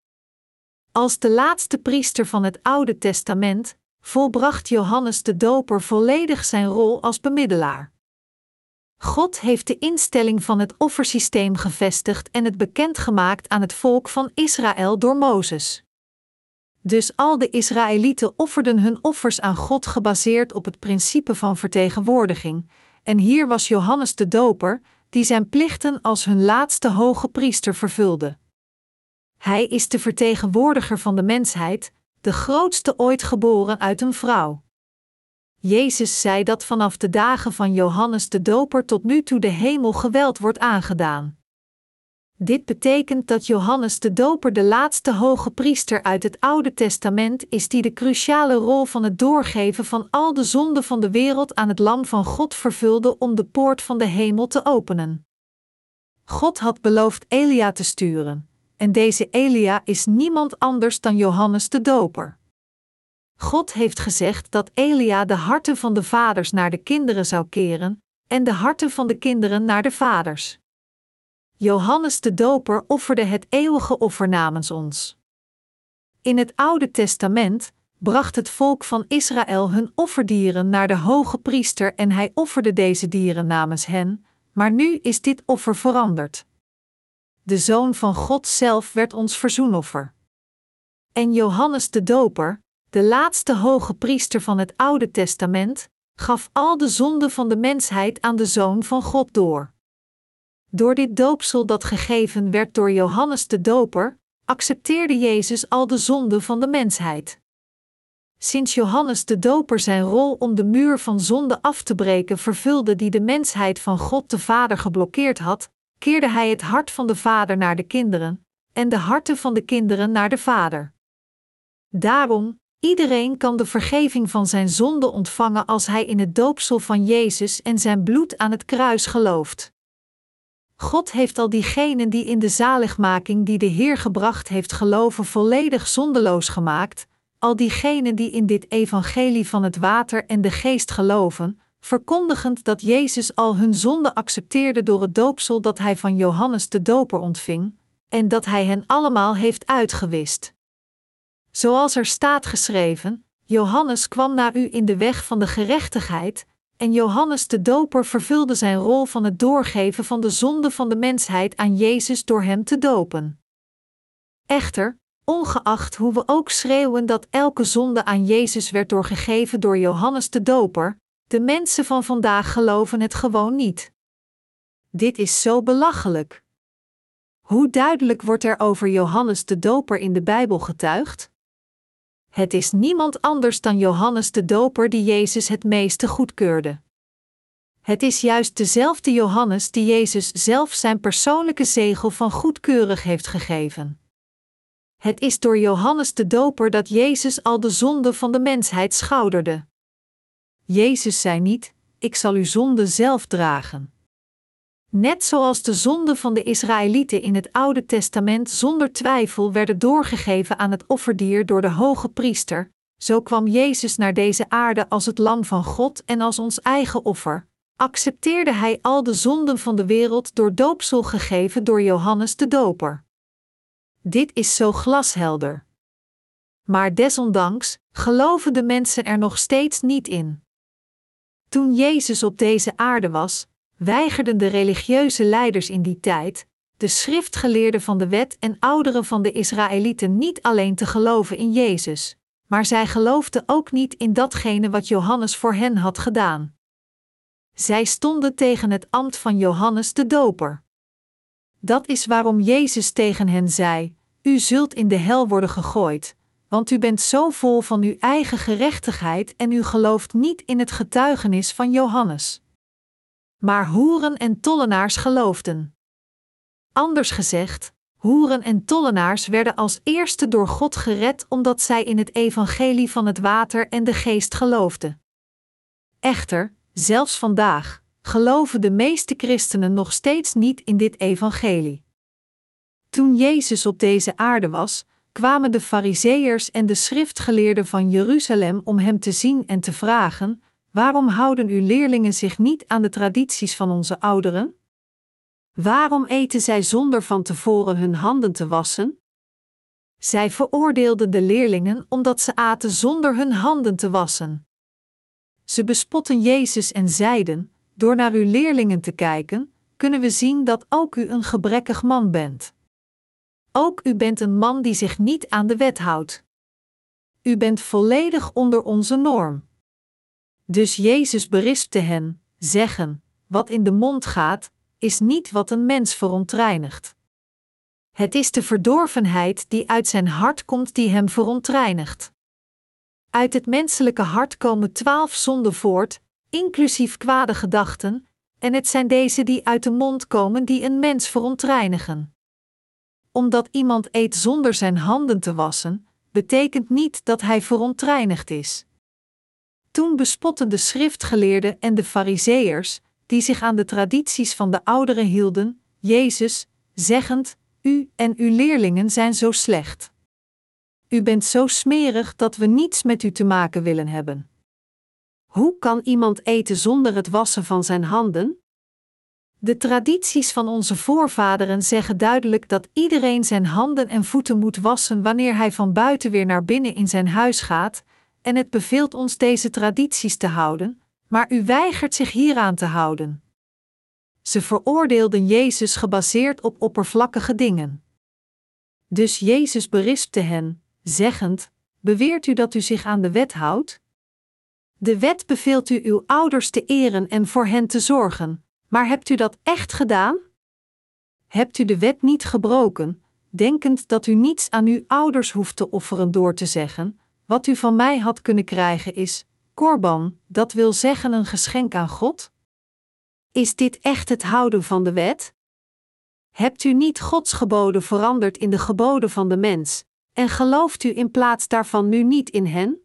Als de laatste priester van het Oude Testament volbracht Johannes de Doper volledig zijn rol als bemiddelaar. God heeft de instelling van het offersysteem gevestigd en het bekendgemaakt aan het volk van Israël door Mozes. Dus al de Israëlieten offerden hun offers aan God gebaseerd op het principe van vertegenwoordiging, en hier was Johannes de Doper, die zijn plichten als hun laatste hoge priester vervulde. Hij is de vertegenwoordiger van de mensheid, de grootste ooit geboren uit een vrouw. Jezus zei dat vanaf de dagen van Johannes de Doper tot nu toe de hemel geweld wordt aangedaan. Dit betekent dat Johannes de Doper de laatste hoge priester uit het Oude Testament is die de cruciale rol van het doorgeven van al de zonden van de wereld aan het Lam van God vervulde om de poort van de hemel te openen. God had beloofd Elia te sturen, en deze Elia is niemand anders dan Johannes de Doper. God heeft gezegd dat Elia de harten van de vaders naar de kinderen zou keren en de harten van de kinderen naar de vaders. Johannes de Doper offerde het eeuwige offer namens ons. In het Oude Testament bracht het volk van Israël hun offerdieren naar de hoge priester en hij offerde deze dieren namens hen, maar nu is dit offer veranderd. De Zoon van God zelf werd ons verzoenoffer. En Johannes de Doper, de laatste hoge priester van het Oude Testament, gaf al de zonden van de mensheid aan de Zoon van God door. Door dit doopsel dat gegeven werd door Johannes de Doper, accepteerde Jezus al de zonden van de mensheid. Sinds Johannes de Doper zijn rol om de muur van zonde af te breken vervulde die de mensheid van God de Vader geblokkeerd had, keerde hij het hart van de Vader naar de kinderen, en de harten van de kinderen naar de Vader. Daarom, iedereen kan de vergeving van zijn zonde ontvangen als hij in het doopsel van Jezus en zijn bloed aan het kruis gelooft. God heeft al diegenen die in de zaligmaking die de Heer gebracht heeft geloven volledig zondeloos gemaakt, al diegenen die in dit evangelie van het water en de geest geloven, verkondigend dat Jezus al hun zonde accepteerde door het doopsel dat hij van Johannes de Doper ontving, en dat hij hen allemaal heeft uitgewist. Zoals er staat geschreven: Johannes kwam naar u in de weg van de gerechtigheid, en Johannes de Doper vervulde zijn rol van het doorgeven van de zonde van de mensheid aan Jezus door hem te dopen. Echter, ongeacht hoe we ook schreeuwen dat elke zonde aan Jezus werd doorgegeven door Johannes de Doper, de mensen van vandaag geloven het gewoon niet. Dit is zo belachelijk. Hoe duidelijk wordt er over Johannes de Doper in de Bijbel getuigd? Het is niemand anders dan Johannes de Doper die Jezus het meeste goedkeurde. Het is juist dezelfde Johannes die Jezus zelf zijn persoonlijke zegel van goedkeurig heeft gegeven. Het is door Johannes de Doper dat Jezus al de zonde van de mensheid schouderde. Jezus zei niet: Ik zal uw zonde zelf dragen. Net zoals de zonden van de Israëlieten in het Oude Testament zonder twijfel werden doorgegeven aan het offerdier door de hoge priester, zo kwam Jezus naar deze aarde als het lam van God en als ons eigen offer. Accepteerde hij al de zonden van de wereld door doopsel gegeven door Johannes de Doper. Dit is zo glashelder. Maar desondanks geloven de mensen er nog steeds niet in. Toen Jezus op deze aarde was, weigerden de religieuze leiders in die tijd, de schriftgeleerden van de wet en ouderen van de Israëlieten niet alleen te geloven in Jezus, maar zij geloofden ook niet in datgene wat Johannes voor hen had gedaan. Zij stonden tegen het ambt van Johannes de Doper. Dat is waarom Jezus tegen hen zei: U zult in de hel worden gegooid, want u bent zo vol van uw eigen gerechtigheid en u gelooft niet in het getuigenis van Johannes. Maar hoeren en tollenaars geloofden. Anders gezegd, hoeren en tollenaars werden als eerste door God gered omdat zij in het evangelie van het water en de geest geloofden. Echter, zelfs vandaag, geloven de meeste christenen nog steeds niet in dit evangelie. Toen Jezus op deze aarde was, kwamen de Fariseërs en de schriftgeleerden van Jeruzalem om hem te zien en te vragen: waarom houden uw leerlingen zich niet aan de tradities van onze ouderen? Waarom eten zij zonder van tevoren hun handen te wassen? Zij veroordeelden de leerlingen omdat ze aten zonder hun handen te wassen. Ze bespotten Jezus en zeiden: Door naar uw leerlingen te kijken, kunnen we zien dat ook u een gebrekkig man bent. Ook u bent een man die zich niet aan de wet houdt. U bent volledig onder onze norm. Dus Jezus berispte hen, zeggen: Wat in de mond gaat, is niet wat een mens verontreinigt. Het is de verdorvenheid die uit zijn hart komt die hem verontreinigt. Uit het menselijke hart komen twaalf zonden voort, inclusief kwade gedachten, en het zijn deze die uit de mond komen die een mens verontreinigen. Omdat iemand eet zonder zijn handen te wassen, betekent niet dat hij verontreinigd is. Toen bespotten de schriftgeleerden en de fariseërs, die zich aan de tradities van de ouderen hielden, Jezus, zeggend: U en uw leerlingen zijn zo slecht. U bent zo smerig dat we niets met u te maken willen hebben. Hoe kan iemand eten zonder het wassen van zijn handen? De tradities van onze voorvaderen zeggen duidelijk dat iedereen zijn handen en voeten moet wassen wanneer hij van buiten weer naar binnen in zijn huis gaat, en het beveelt ons deze tradities te houden, maar u weigert zich hieraan te houden. Ze veroordeelden Jezus gebaseerd op oppervlakkige dingen. Dus Jezus berispte hen, zeggend: Beweert u dat u zich aan de wet houdt? De wet beveelt u uw ouders te eren en voor hen te zorgen, maar hebt u dat echt gedaan? Hebt u de wet niet gebroken, denkend dat u niets aan uw ouders hoeft te offeren door te zeggen: Wat u van mij had kunnen krijgen is korban, dat wil zeggen een geschenk aan God? Is dit echt het houden van de wet? Hebt u niet Gods geboden veranderd in de geboden van de mens, en gelooft u in plaats daarvan nu niet in hen?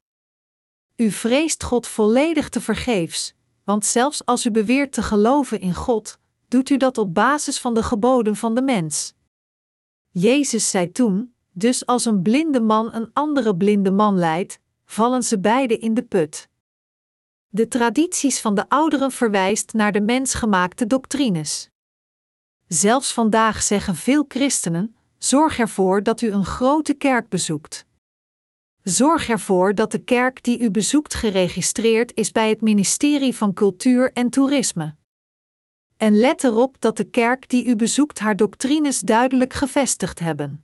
U vreest God volledig te vergeefs, want zelfs als u beweert te geloven in God, doet u dat op basis van de geboden van de mens. Jezus zei toen: Dus als een blinde man een andere blinde man leidt, vallen ze beiden in de put. De tradities van de ouderen verwijst naar de mensgemaakte doctrines. Zelfs vandaag zeggen veel christenen: zorg ervoor dat u een grote kerk bezoekt. Zorg ervoor dat de kerk die u bezoekt geregistreerd is bij het ministerie van Cultuur en Toerisme. En let erop dat de kerk die u bezoekt haar doctrines duidelijk gevestigd hebben.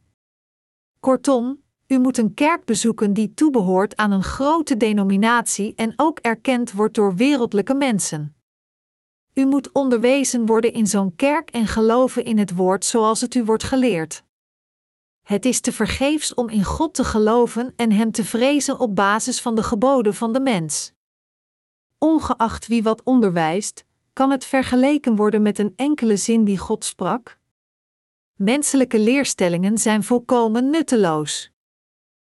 Kortom, u moet een kerk bezoeken die toebehoort aan een grote denominatie en ook erkend wordt door wereldlijke mensen. U moet onderwezen worden in zo'n kerk en geloven in het woord zoals het u wordt geleerd. Het is te vergeefs om in God te geloven en Hem te vrezen op basis van de geboden van de mens. Ongeacht wie wat onderwijst, kan het vergeleken worden met een enkele zin die God sprak? Menselijke leerstellingen zijn volkomen nutteloos.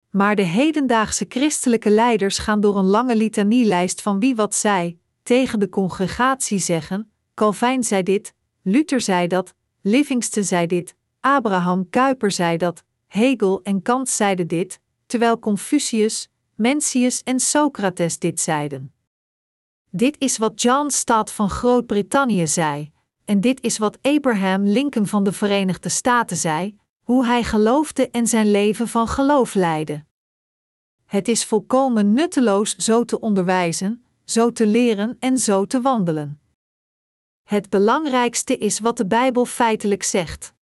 Maar de hedendaagse christelijke leiders gaan door een lange litanielijst van wie wat zei, tegen de congregatie zeggen: Calvijn zei dit, Luther zei dat, Livingston zei dit, Abraham Kuyper zei dat, Hegel en Kant zeiden dit, terwijl Confucius, Mencius en Socrates dit zeiden. Dit is wat John Stott van Groot-Brittannië zei, en dit is wat Abraham Lincoln van de Verenigde Staten zei, hoe hij geloofde en zijn leven van geloof leidde. Het is volkomen nutteloos zo te onderwijzen, zo te leren en zo te wandelen. Het belangrijkste is wat de Bijbel feitelijk zegt.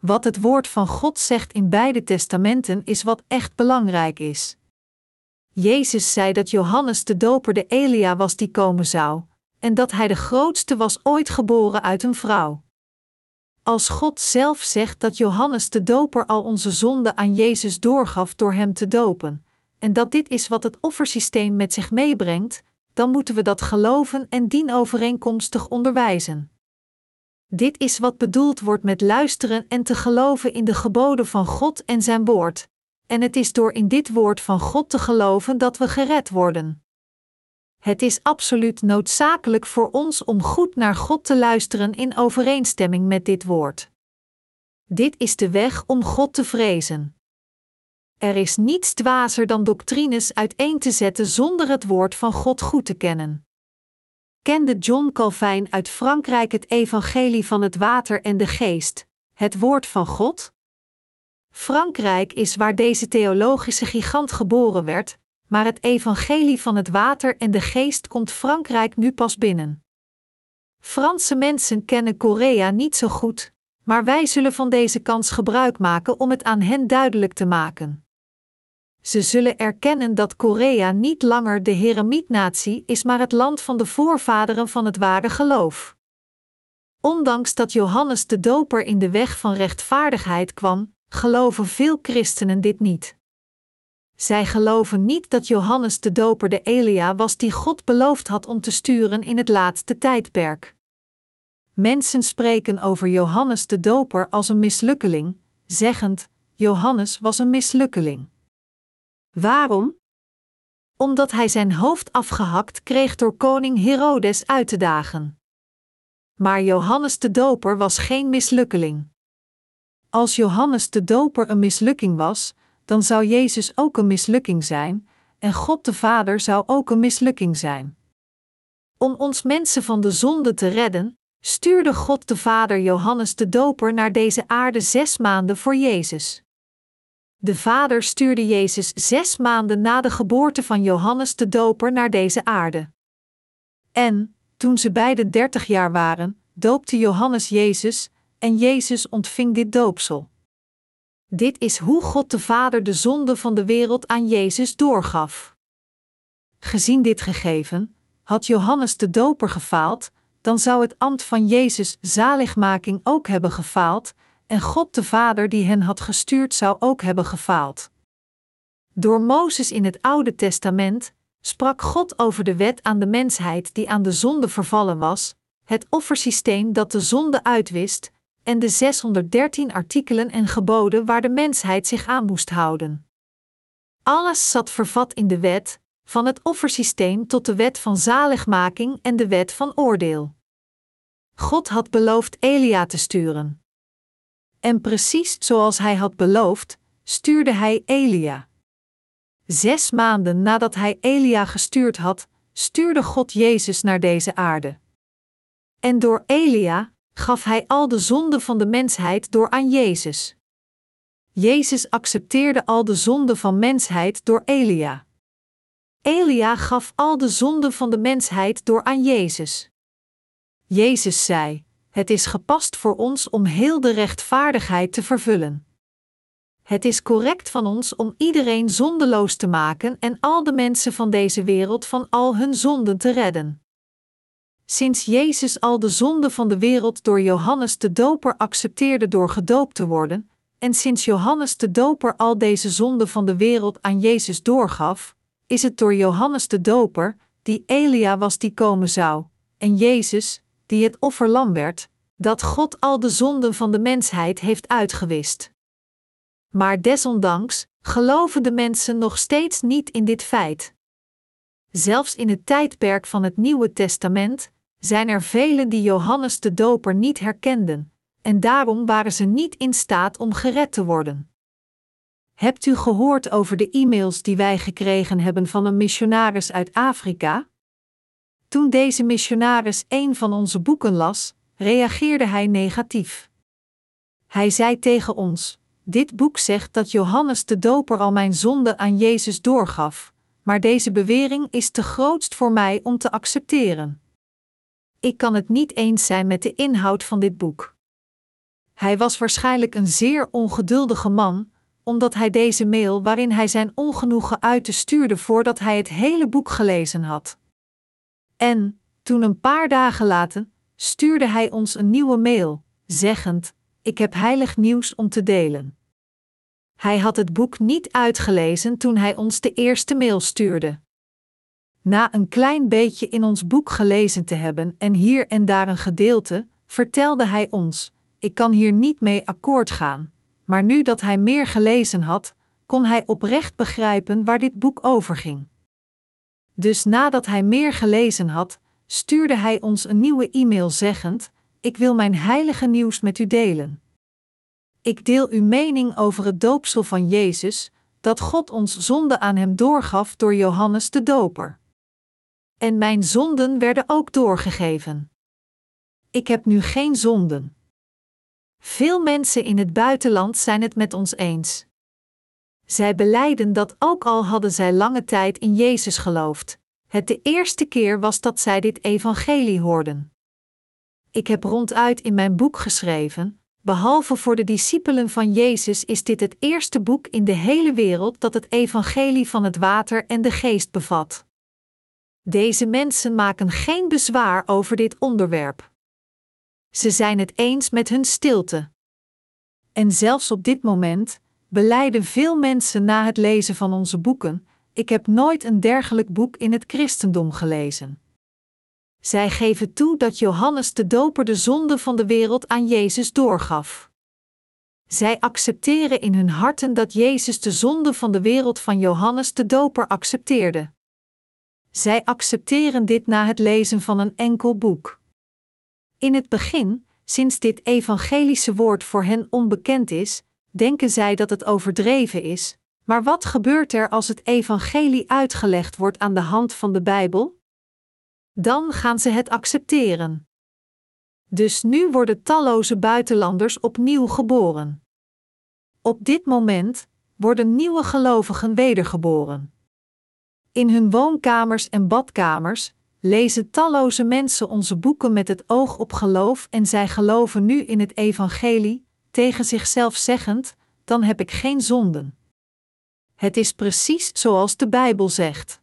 Wat het woord van God zegt in beide testamenten is wat echt belangrijk is. Jezus zei dat Johannes de Doper de Elia was die komen zou, en dat hij de grootste was ooit geboren uit een vrouw. Als God zelf zegt dat Johannes de Doper al onze zonden aan Jezus doorgaf door hem te dopen, en dat dit is wat het offersysteem met zich meebrengt, dan moeten we dat geloven en dienovereenkomstig onderwijzen. Dit is wat bedoeld wordt met luisteren en te geloven in de geboden van God en zijn woord, en het is door in dit woord van God te geloven dat we gered worden. Het is absoluut noodzakelijk voor ons om goed naar God te luisteren in overeenstemming met dit woord. Dit is de weg om God te vrezen. Er is niets dwazer dan doctrines uiteen te zetten zonder het woord van God goed te kennen. Kende John Calvin uit Frankrijk het evangelie van het water en de geest, het woord van God? Frankrijk is waar deze theologische gigant geboren werd, maar het evangelie van het water en de geest komt Frankrijk nu pas binnen. Franse mensen kennen Korea niet zo goed, maar wij zullen van deze kans gebruik maken om het aan hen duidelijk te maken. Ze zullen erkennen dat Korea niet langer de Heremietnatie is, maar het land van de voorvaderen van het ware geloof. Ondanks dat Johannes de Doper in de weg van rechtvaardigheid kwam, geloven veel christenen dit niet. Zij geloven niet dat Johannes de Doper de Elia was die God beloofd had om te sturen in het laatste tijdperk. Mensen spreken over Johannes de Doper als een mislukkeling, zeggend: Johannes was een mislukkeling. Waarom? Omdat hij zijn hoofd afgehakt kreeg door koning Herodes uit te dagen. Maar Johannes de Doper was geen mislukkeling. Als Johannes de Doper een mislukking was, dan zou Jezus ook een mislukking zijn, en God de Vader zou ook een mislukking zijn. Om ons mensen van de zonde te redden, stuurde God de Vader Johannes de Doper naar deze aarde zes maanden voor Jezus. De Vader stuurde Jezus zes maanden na de geboorte van Johannes de Doper naar deze aarde. En, toen ze beide dertig jaar waren, doopte Johannes Jezus, en Jezus ontving dit doopsel. Dit is hoe God de Vader de zonde van de wereld aan Jezus doorgaf. Gezien dit gegeven, had Johannes de Doper gefaald, dan zou het ambt van Jezus zaligmaking ook hebben gefaald, en God de Vader die hen had gestuurd zou ook hebben gefaald. Door Mozes in het Oude Testament sprak God over de wet aan de mensheid die aan de zonde vervallen was, het offersysteem dat de zonde uitwist, en de 613 artikelen en geboden waar de mensheid zich aan moest houden. Alles zat vervat in de wet, van het offersysteem tot de wet van zaligmaking en de wet van oordeel. God had beloofd Elia te sturen. En precies zoals hij had beloofd, stuurde hij Elia. Zes maanden nadat hij Elia gestuurd had, stuurde God Jezus naar deze aarde. En door Elia gaf hij al de zonden van de mensheid door aan Jezus. Jezus accepteerde al de zonden van mensheid door Elia. Elia gaf al de zonden van de mensheid door aan Jezus. Jezus zei: Het is gepast voor ons om heel de rechtvaardigheid te vervullen. Het is correct van ons om iedereen zondeloos te maken en al de mensen van deze wereld van al hun zonden te redden. Sinds Jezus al de zonden van de wereld door Johannes de Doper accepteerde door gedoopt te worden, en sinds Johannes de Doper al deze zonden van de wereld aan Jezus doorgaf, is het door Johannes de Doper, die Elia was die komen zou, en Jezus, die het offerlam werd, dat God al de zonden van de mensheid heeft uitgewist. Maar desondanks geloven de mensen nog steeds niet in dit feit. Zelfs in het tijdperk van het Nieuwe Testament zijn er velen die Johannes de Doper niet herkenden, en daarom waren ze niet in staat om gered te worden. Hebt u gehoord over de e-mails die wij gekregen hebben van een missionaris uit Afrika? Toen deze missionaris een van onze boeken las, reageerde hij negatief. Hij zei tegen ons: Dit boek zegt dat Johannes de Doper al mijn zonde aan Jezus doorgaf, maar deze bewering is te grootst voor mij om te accepteren. Ik kan het niet eens zijn met de inhoud van dit boek. Hij was waarschijnlijk een zeer ongeduldige man, omdat hij deze mail waarin hij zijn ongenoegen uitte stuurde voordat hij het hele boek gelezen had. En, toen een paar dagen later, stuurde hij ons een nieuwe mail, zeggend: Ik heb heilig nieuws om te delen. Hij had het boek niet uitgelezen toen hij ons de eerste mail stuurde. Na een klein beetje in ons boek gelezen te hebben en hier en daar een gedeelte, vertelde hij ons: Ik kan hier niet mee akkoord gaan. Maar nu dat hij meer gelezen had, kon hij oprecht begrijpen waar dit boek over ging. Dus nadat hij meer gelezen had, stuurde hij ons een nieuwe e-mail zeggend: Ik wil mijn heilige nieuws met u delen. Ik deel uw mening over het doopsel van Jezus, dat God ons zonde aan hem doorgaf door Johannes de Doper. En mijn zonden werden ook doorgegeven. Ik heb nu geen zonden. Veel mensen in het buitenland zijn het met ons eens. Zij beleiden dat ook al hadden zij lange tijd in Jezus geloofd, het de eerste keer was dat zij dit evangelie hoorden. Ik heb ronduit in mijn boek geschreven: behalve voor de discipelen van Jezus is dit het eerste boek in de hele wereld dat het evangelie van het water en de geest bevat. Deze mensen maken geen bezwaar over dit onderwerp. Ze zijn het eens met hun stilte. En zelfs op dit moment beleiden veel mensen na het lezen van onze boeken: Ik heb nooit een dergelijk boek in het christendom gelezen. Zij geven toe dat Johannes de Doper de zonde van de wereld aan Jezus doorgaf. Zij accepteren in hun harten dat Jezus de zonde van de wereld van Johannes de Doper accepteerde. Zij accepteren dit na het lezen van een enkel boek. In het begin, sinds dit evangelische woord voor hen onbekend is, denken zij dat het overdreven is. Maar wat gebeurt er als het evangelie uitgelegd wordt aan de hand van de Bijbel? dan gaan ze het accepteren. Dus nu worden talloze buitenlanders opnieuw geboren. Op dit moment worden nieuwe gelovigen wedergeboren. In hun woonkamers en badkamers lezen talloze mensen onze boeken met het oog op geloof en zij geloven nu in het evangelie, tegen zichzelf zeggend: dan heb ik geen zonden. Het is precies zoals de Bijbel zegt.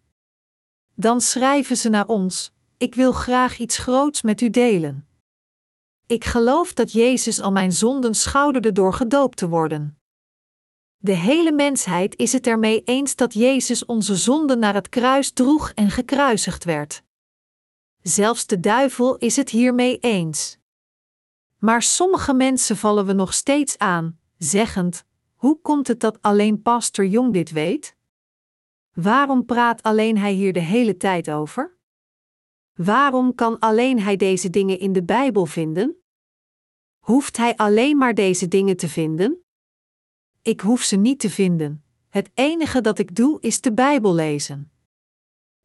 Dan schrijven ze naar ons: ik wil graag iets groots met u delen. Ik geloof dat Jezus al mijn zonden schouderde door gedoopt te worden. De hele mensheid is het ermee eens dat Jezus onze zonden naar het kruis droeg en gekruisigd werd. Zelfs de duivel is het hiermee eens. Maar sommige mensen vallen we nog steeds aan, zeggend: Hoe komt het dat alleen Pastor Jong dit weet? Waarom praat alleen hij hier de hele tijd over? Waarom kan alleen hij deze dingen in de Bijbel vinden? Hoeft hij alleen maar deze dingen te vinden? Ik hoef ze niet te vinden. Het enige dat ik doe is de Bijbel lezen.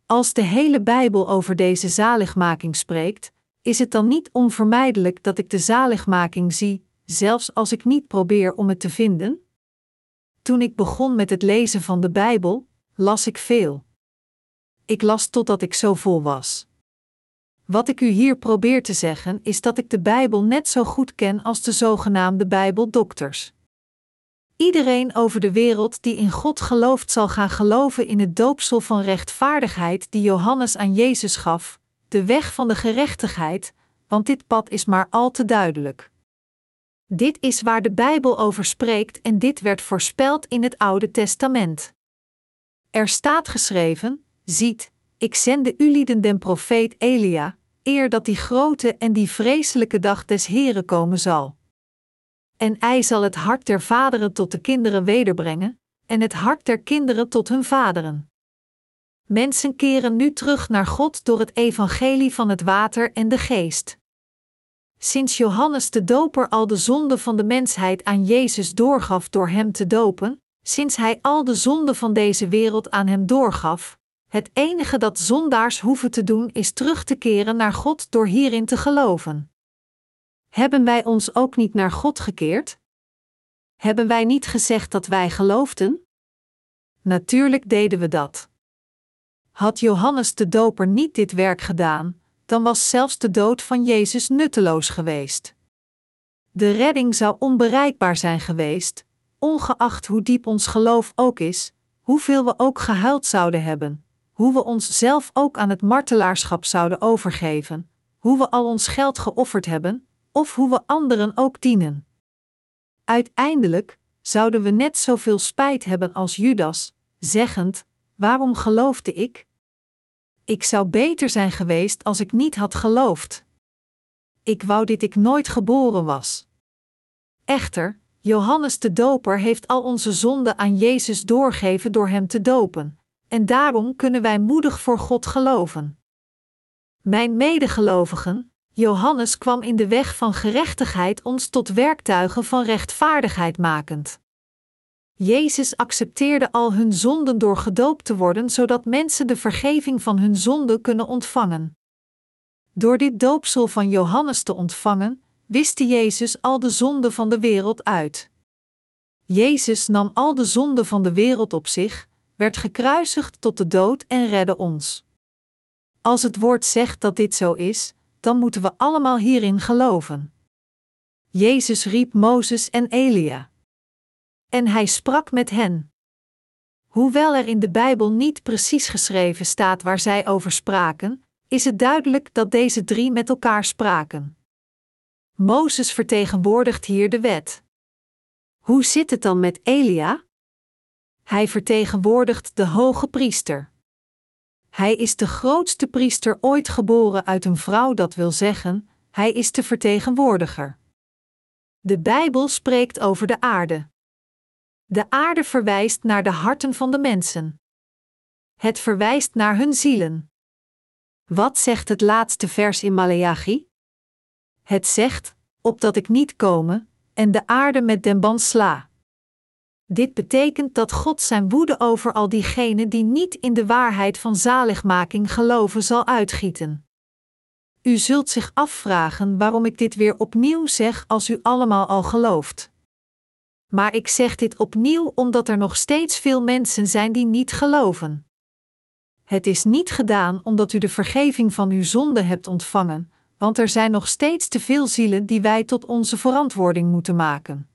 Als de hele Bijbel over deze zaligmaking spreekt, is het dan niet onvermijdelijk dat ik de zaligmaking zie, zelfs als ik niet probeer om het te vinden? Toen ik begon met het lezen van de Bijbel, las ik veel. Ik las totdat ik zo vol was. Wat ik u hier probeer te zeggen is dat ik de Bijbel net zo goed ken als de zogenaamde Bijbeldokters. Iedereen over de wereld die in God gelooft zal gaan geloven in het doopsel van rechtvaardigheid die Johannes aan Jezus gaf, de weg van de gerechtigheid, want dit pad is maar al te duidelijk. Dit is waar de Bijbel over spreekt en dit werd voorspeld in het Oude Testament. Er staat geschreven: Ziet, ik zende u lieden den profeet Elia, eer dat die grote en die vreselijke dag des Heren komen zal. En hij zal het hart der vaderen tot de kinderen wederbrengen, en het hart der kinderen tot hun vaderen. Mensen keren nu terug naar God door het evangelie van het water en de geest. Sinds Johannes de Doper al de zonde van de mensheid aan Jezus doorgaf door hem te dopen, sinds hij al de zonde van deze wereld aan hem doorgaf, het enige dat zondaars hoeven te doen is terug te keren naar God door hierin te geloven. Hebben wij ons ook niet naar God gekeerd? Hebben wij niet gezegd dat wij geloofden? Natuurlijk deden we dat. Had Johannes de Doper niet dit werk gedaan, dan was zelfs de dood van Jezus nutteloos geweest. De redding zou onbereikbaar zijn geweest, ongeacht hoe diep ons geloof ook is, hoeveel we ook gehuild zouden hebben, hoe we ons zelf ook aan het martelaarschap zouden overgeven, hoe we al ons geld geofferd hebben, of hoe we anderen ook dienen. Uiteindelijk zouden we net zoveel spijt hebben als Judas, zeggend: Waarom geloofde ik? Ik zou beter zijn geweest als ik niet had geloofd. Ik wou dit ik nooit geboren was. Echter, Johannes de Doper heeft al onze zonden aan Jezus doorgeven door hem te dopen, en daarom kunnen wij moedig voor God geloven. Mijn medegelovigen, Johannes kwam in de weg van gerechtigheid ons tot werktuigen van rechtvaardigheid makend. Jezus accepteerde al hun zonden door gedoopt te worden, zodat mensen de vergeving van hun zonden kunnen ontvangen. Door dit doopsel van Johannes te ontvangen, wiste Jezus al de zonden van de wereld uit. Jezus nam al de zonden van de wereld op zich, werd gekruisigd tot de dood en redde ons. Als het woord zegt dat dit zo is, dan moeten we allemaal hierin geloven. Jezus riep Mozes en Elia. En hij sprak met hen. Hoewel er in de Bijbel niet precies geschreven staat waar zij over spraken, is het duidelijk dat deze drie met elkaar spraken. Mozes vertegenwoordigt hier de wet. Hoe zit het dan met Elia? Hij vertegenwoordigt de hoge priester. Hij is de grootste priester ooit geboren uit een vrouw, dat wil zeggen, hij is de vertegenwoordiger. De Bijbel spreekt over de aarde. De aarde verwijst naar de harten van de mensen. Het verwijst naar hun zielen. Wat zegt het laatste vers in Maleachi? Het zegt: opdat ik niet komen en de aarde met den band sla. Dit betekent dat God zijn woede over al diegenen die niet in de waarheid van zaligmaking geloven zal uitgieten. U zult zich afvragen waarom ik dit weer opnieuw zeg als u allemaal al gelooft. Maar ik zeg dit opnieuw omdat er nog steeds veel mensen zijn die niet geloven. Het is niet gedaan omdat u de vergeving van uw zonde hebt ontvangen, want er zijn nog steeds te veel zielen die wij tot onze verantwoording moeten maken.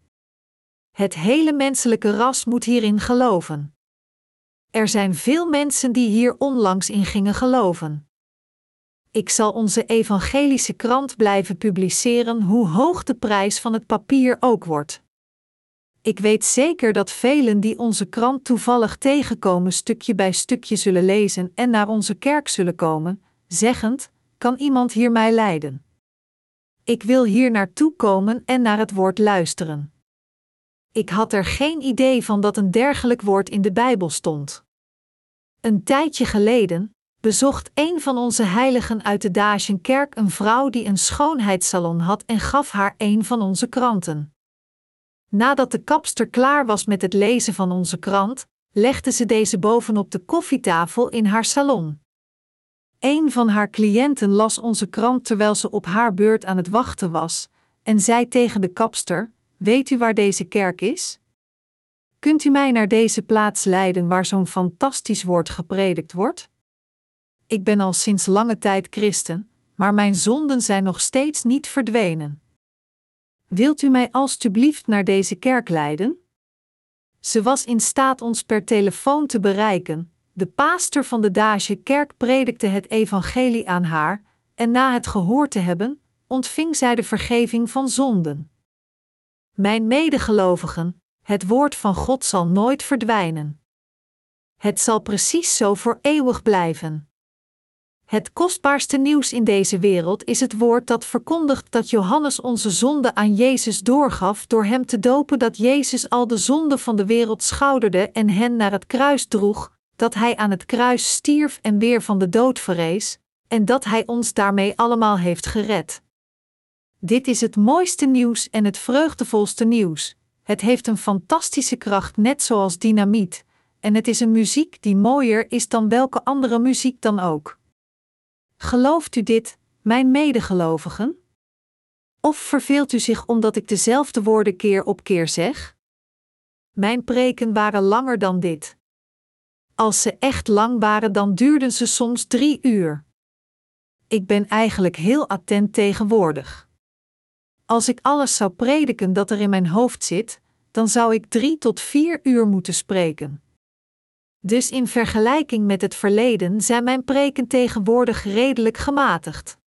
Het hele menselijke ras moet hierin geloven. Er zijn veel mensen die hier onlangs in gingen geloven. Ik zal onze evangelische krant blijven publiceren, hoe hoog de prijs van het papier ook wordt. Ik weet zeker dat velen die onze krant toevallig tegenkomen, stukje bij stukje zullen lezen en naar onze kerk zullen komen, zeggend: Kan iemand hier mij leiden? Ik wil hier naartoe komen en naar het woord luisteren. Ik had er geen idee van dat een dergelijk woord in de Bijbel stond. Een tijdje geleden bezocht een van onze heiligen uit de Dacienkerk een vrouw die een schoonheidssalon had en gaf haar een van onze kranten. Nadat de kapster klaar was met het lezen van onze krant, legde ze deze bovenop de koffietafel in haar salon. Een van haar cliënten las onze krant terwijl ze op haar beurt aan het wachten was, en zei tegen de kapster: Weet u waar deze kerk is? Kunt u mij naar deze plaats leiden waar zo'n fantastisch woord gepredikt wordt? Ik ben al sinds lange tijd christen, maar mijn zonden zijn nog steeds niet verdwenen. Wilt u mij alstublieft naar deze kerk leiden? Ze was in staat ons per telefoon te bereiken. De paaster van de Daasje kerk predikte het evangelie aan haar, en na het gehoord te hebben, ontving zij de vergeving van zonden. Mijn medegelovigen, het woord van God zal nooit verdwijnen. Het zal precies zo voor eeuwig blijven. Het kostbaarste nieuws in deze wereld is het woord dat verkondigt dat Johannes onze zonde aan Jezus doorgaf door hem te dopen dat Jezus al de zonde van de wereld schouderde en hen naar het kruis droeg, dat hij aan het kruis stierf en weer van de dood verrees, en dat hij ons daarmee allemaal heeft gered. Dit is het mooiste nieuws en het vreugdevolste nieuws. Het heeft een fantastische kracht, net zoals dynamiet, en het is een muziek die mooier is dan welke andere muziek dan ook. Gelooft u dit, mijn medegelovigen? Of verveelt u zich omdat ik dezelfde woorden keer op keer zeg? Mijn preken waren langer dan dit. Als ze echt lang waren, dan duurden ze soms drie uur. Ik ben eigenlijk heel attent tegenwoordig. Als ik alles zou prediken dat er in mijn hoofd zit, dan zou ik drie tot vier uur moeten spreken. Dus in vergelijking met het verleden zijn mijn preken tegenwoordig redelijk gematigd.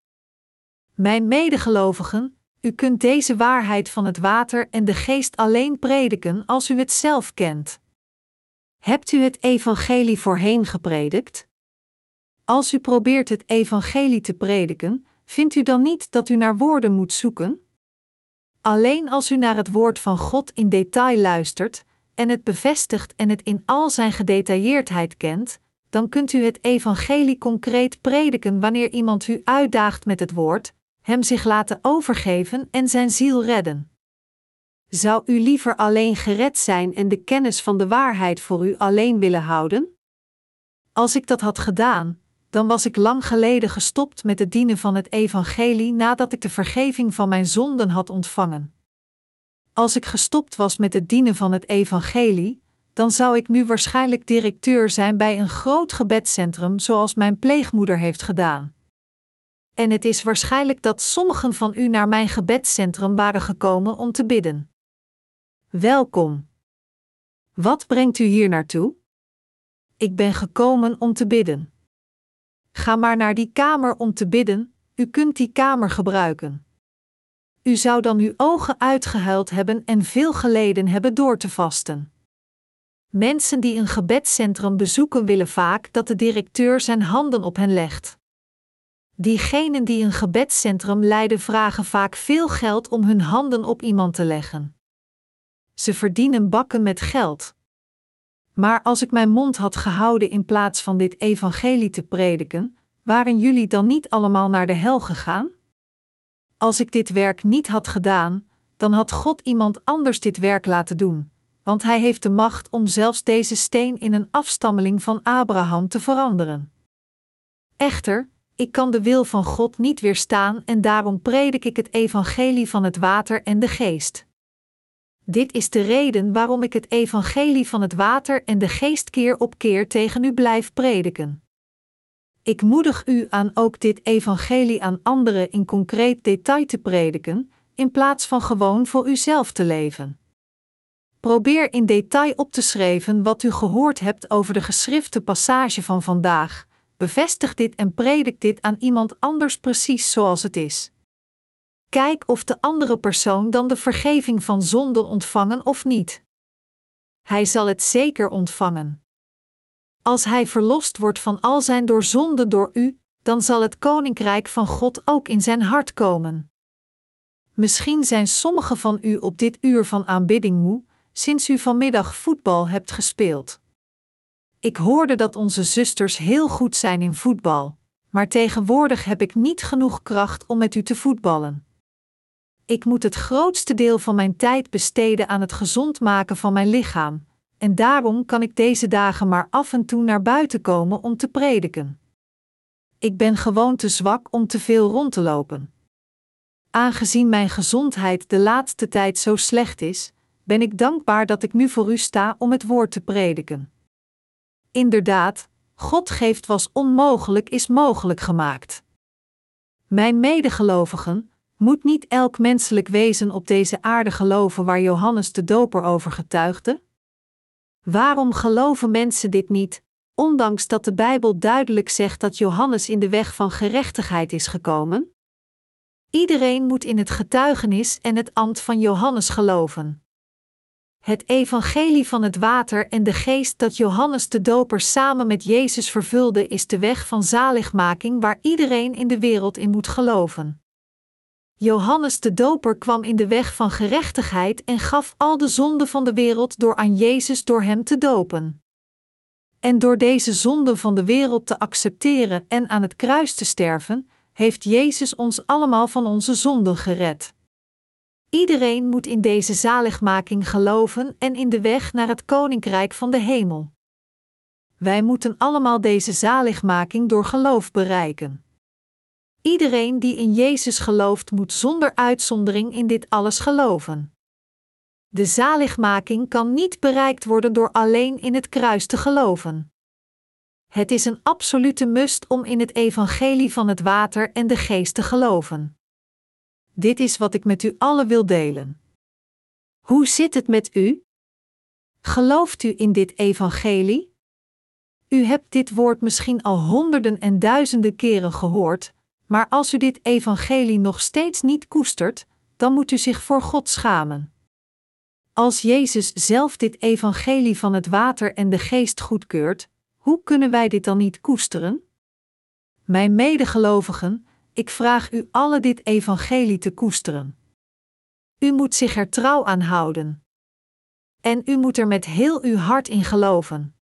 Mijn medegelovigen, u kunt deze waarheid van het water en de geest alleen prediken als u het zelf kent. Hebt u het evangelie voorheen gepredikt? Als u probeert het evangelie te prediken, vindt u dan niet dat u naar woorden moet zoeken? Alleen als u naar het woord van God in detail luistert, en het bevestigt en het in al zijn gedetailleerdheid kent, dan kunt u het evangelie concreet prediken wanneer iemand u uitdaagt met het woord, hem zich laten overgeven en zijn ziel redden. Zou u liever alleen gered zijn en de kennis van de waarheid voor u alleen willen houden? Als ik dat had gedaan, dan was ik lang geleden gestopt met het dienen van het evangelie nadat ik de vergeving van mijn zonden had ontvangen. Als ik gestopt was met het dienen van het evangelie, dan zou ik nu waarschijnlijk directeur zijn bij een groot gebedcentrum zoals mijn pleegmoeder heeft gedaan. En het is waarschijnlijk dat sommigen van u naar mijn gebedcentrum waren gekomen om te bidden. Welkom. Wat brengt u hier naartoe? Ik ben gekomen om te bidden. Ga maar naar die kamer om te bidden, u kunt die kamer gebruiken. U zou dan uw ogen uitgehuild hebben en veel geleden hebben door te vasten. Mensen die een gebedcentrum bezoeken willen vaak dat de directeur zijn handen op hen legt. Diegenen die een gebedcentrum leiden vragen vaak veel geld om hun handen op iemand te leggen. Ze verdienen bakken met geld. Maar als ik mijn mond had gehouden in plaats van dit evangelie te prediken, waren jullie dan niet allemaal naar de hel gegaan? Als ik dit werk niet had gedaan, dan had God iemand anders dit werk laten doen, want Hij heeft de macht om zelfs deze steen in een afstammeling van Abraham te veranderen. Echter, ik kan de wil van God niet weerstaan en daarom predik ik het evangelie van het water en de geest. Dit is de reden waarom ik het evangelie van het water en de geest keer op keer tegen u blijf prediken. Ik moedig u aan ook dit evangelie aan anderen in concreet detail te prediken, in plaats van gewoon voor uzelf te leven. Probeer in detail op te schrijven wat u gehoord hebt over de geschrifte passage van vandaag. Bevestig dit en predik dit aan iemand anders precies zoals het is. Kijk of de andere persoon dan de vergeving van zonde ontvangen of niet. Hij zal het zeker ontvangen. Als hij verlost wordt van al zijn doorzonden door u, dan zal het koninkrijk van God ook in zijn hart komen. Misschien zijn sommigen van u op dit uur van aanbidding moe, sinds u vanmiddag voetbal hebt gespeeld. Ik hoorde dat onze zusters heel goed zijn in voetbal, maar tegenwoordig heb ik niet genoeg kracht om met u te voetballen. Ik moet het grootste deel van mijn tijd besteden aan het gezond maken van mijn lichaam, en daarom kan ik deze dagen maar af en toe naar buiten komen om te prediken. Ik ben gewoon te zwak om te veel rond te lopen. Aangezien mijn gezondheid de laatste tijd zo slecht is, ben ik dankbaar dat ik nu voor u sta om het woord te prediken. Inderdaad, God geeft was onmogelijk is mogelijk gemaakt. Mijn medegelovigen, moet niet elk menselijk wezen op deze aarde geloven waar Johannes de Doper over getuigde? Waarom geloven mensen dit niet, ondanks dat de Bijbel duidelijk zegt dat Johannes in de weg van gerechtigheid is gekomen? Iedereen moet in het getuigenis en het ambt van Johannes geloven. Het evangelie van het water en de geest dat Johannes de Doper samen met Jezus vervulde is de weg van zaligmaking waar iedereen in de wereld in moet geloven. Johannes de Doper kwam in de weg van gerechtigheid en gaf al de zonden van de wereld door aan Jezus door hem te dopen. En door deze zonden van de wereld te accepteren en aan het kruis te sterven, heeft Jezus ons allemaal van onze zonden gered. Iedereen moet in deze zaligmaking geloven en in de weg naar het koninkrijk van de hemel. Wij moeten allemaal deze zaligmaking door geloof bereiken. Iedereen die in Jezus gelooft, moet zonder uitzondering in dit alles geloven. De zaligmaking kan niet bereikt worden door alleen in het kruis te geloven. Het is een absolute must om in het evangelie van het water en de geest te geloven. Dit is wat ik met u allen wil delen. Hoe zit het met u? Gelooft u in dit evangelie? U hebt dit woord misschien al honderden en duizenden keren gehoord, maar als u dit evangelie nog steeds niet koestert, dan moet u zich voor God schamen. Als Jezus zelf dit evangelie van het water en de geest goedkeurt, hoe kunnen wij dit dan niet koesteren? Mijn medegelovigen, ik vraag u alle dit evangelie te koesteren. U moet zich er trouw aan houden. En u moet er met heel uw hart in geloven.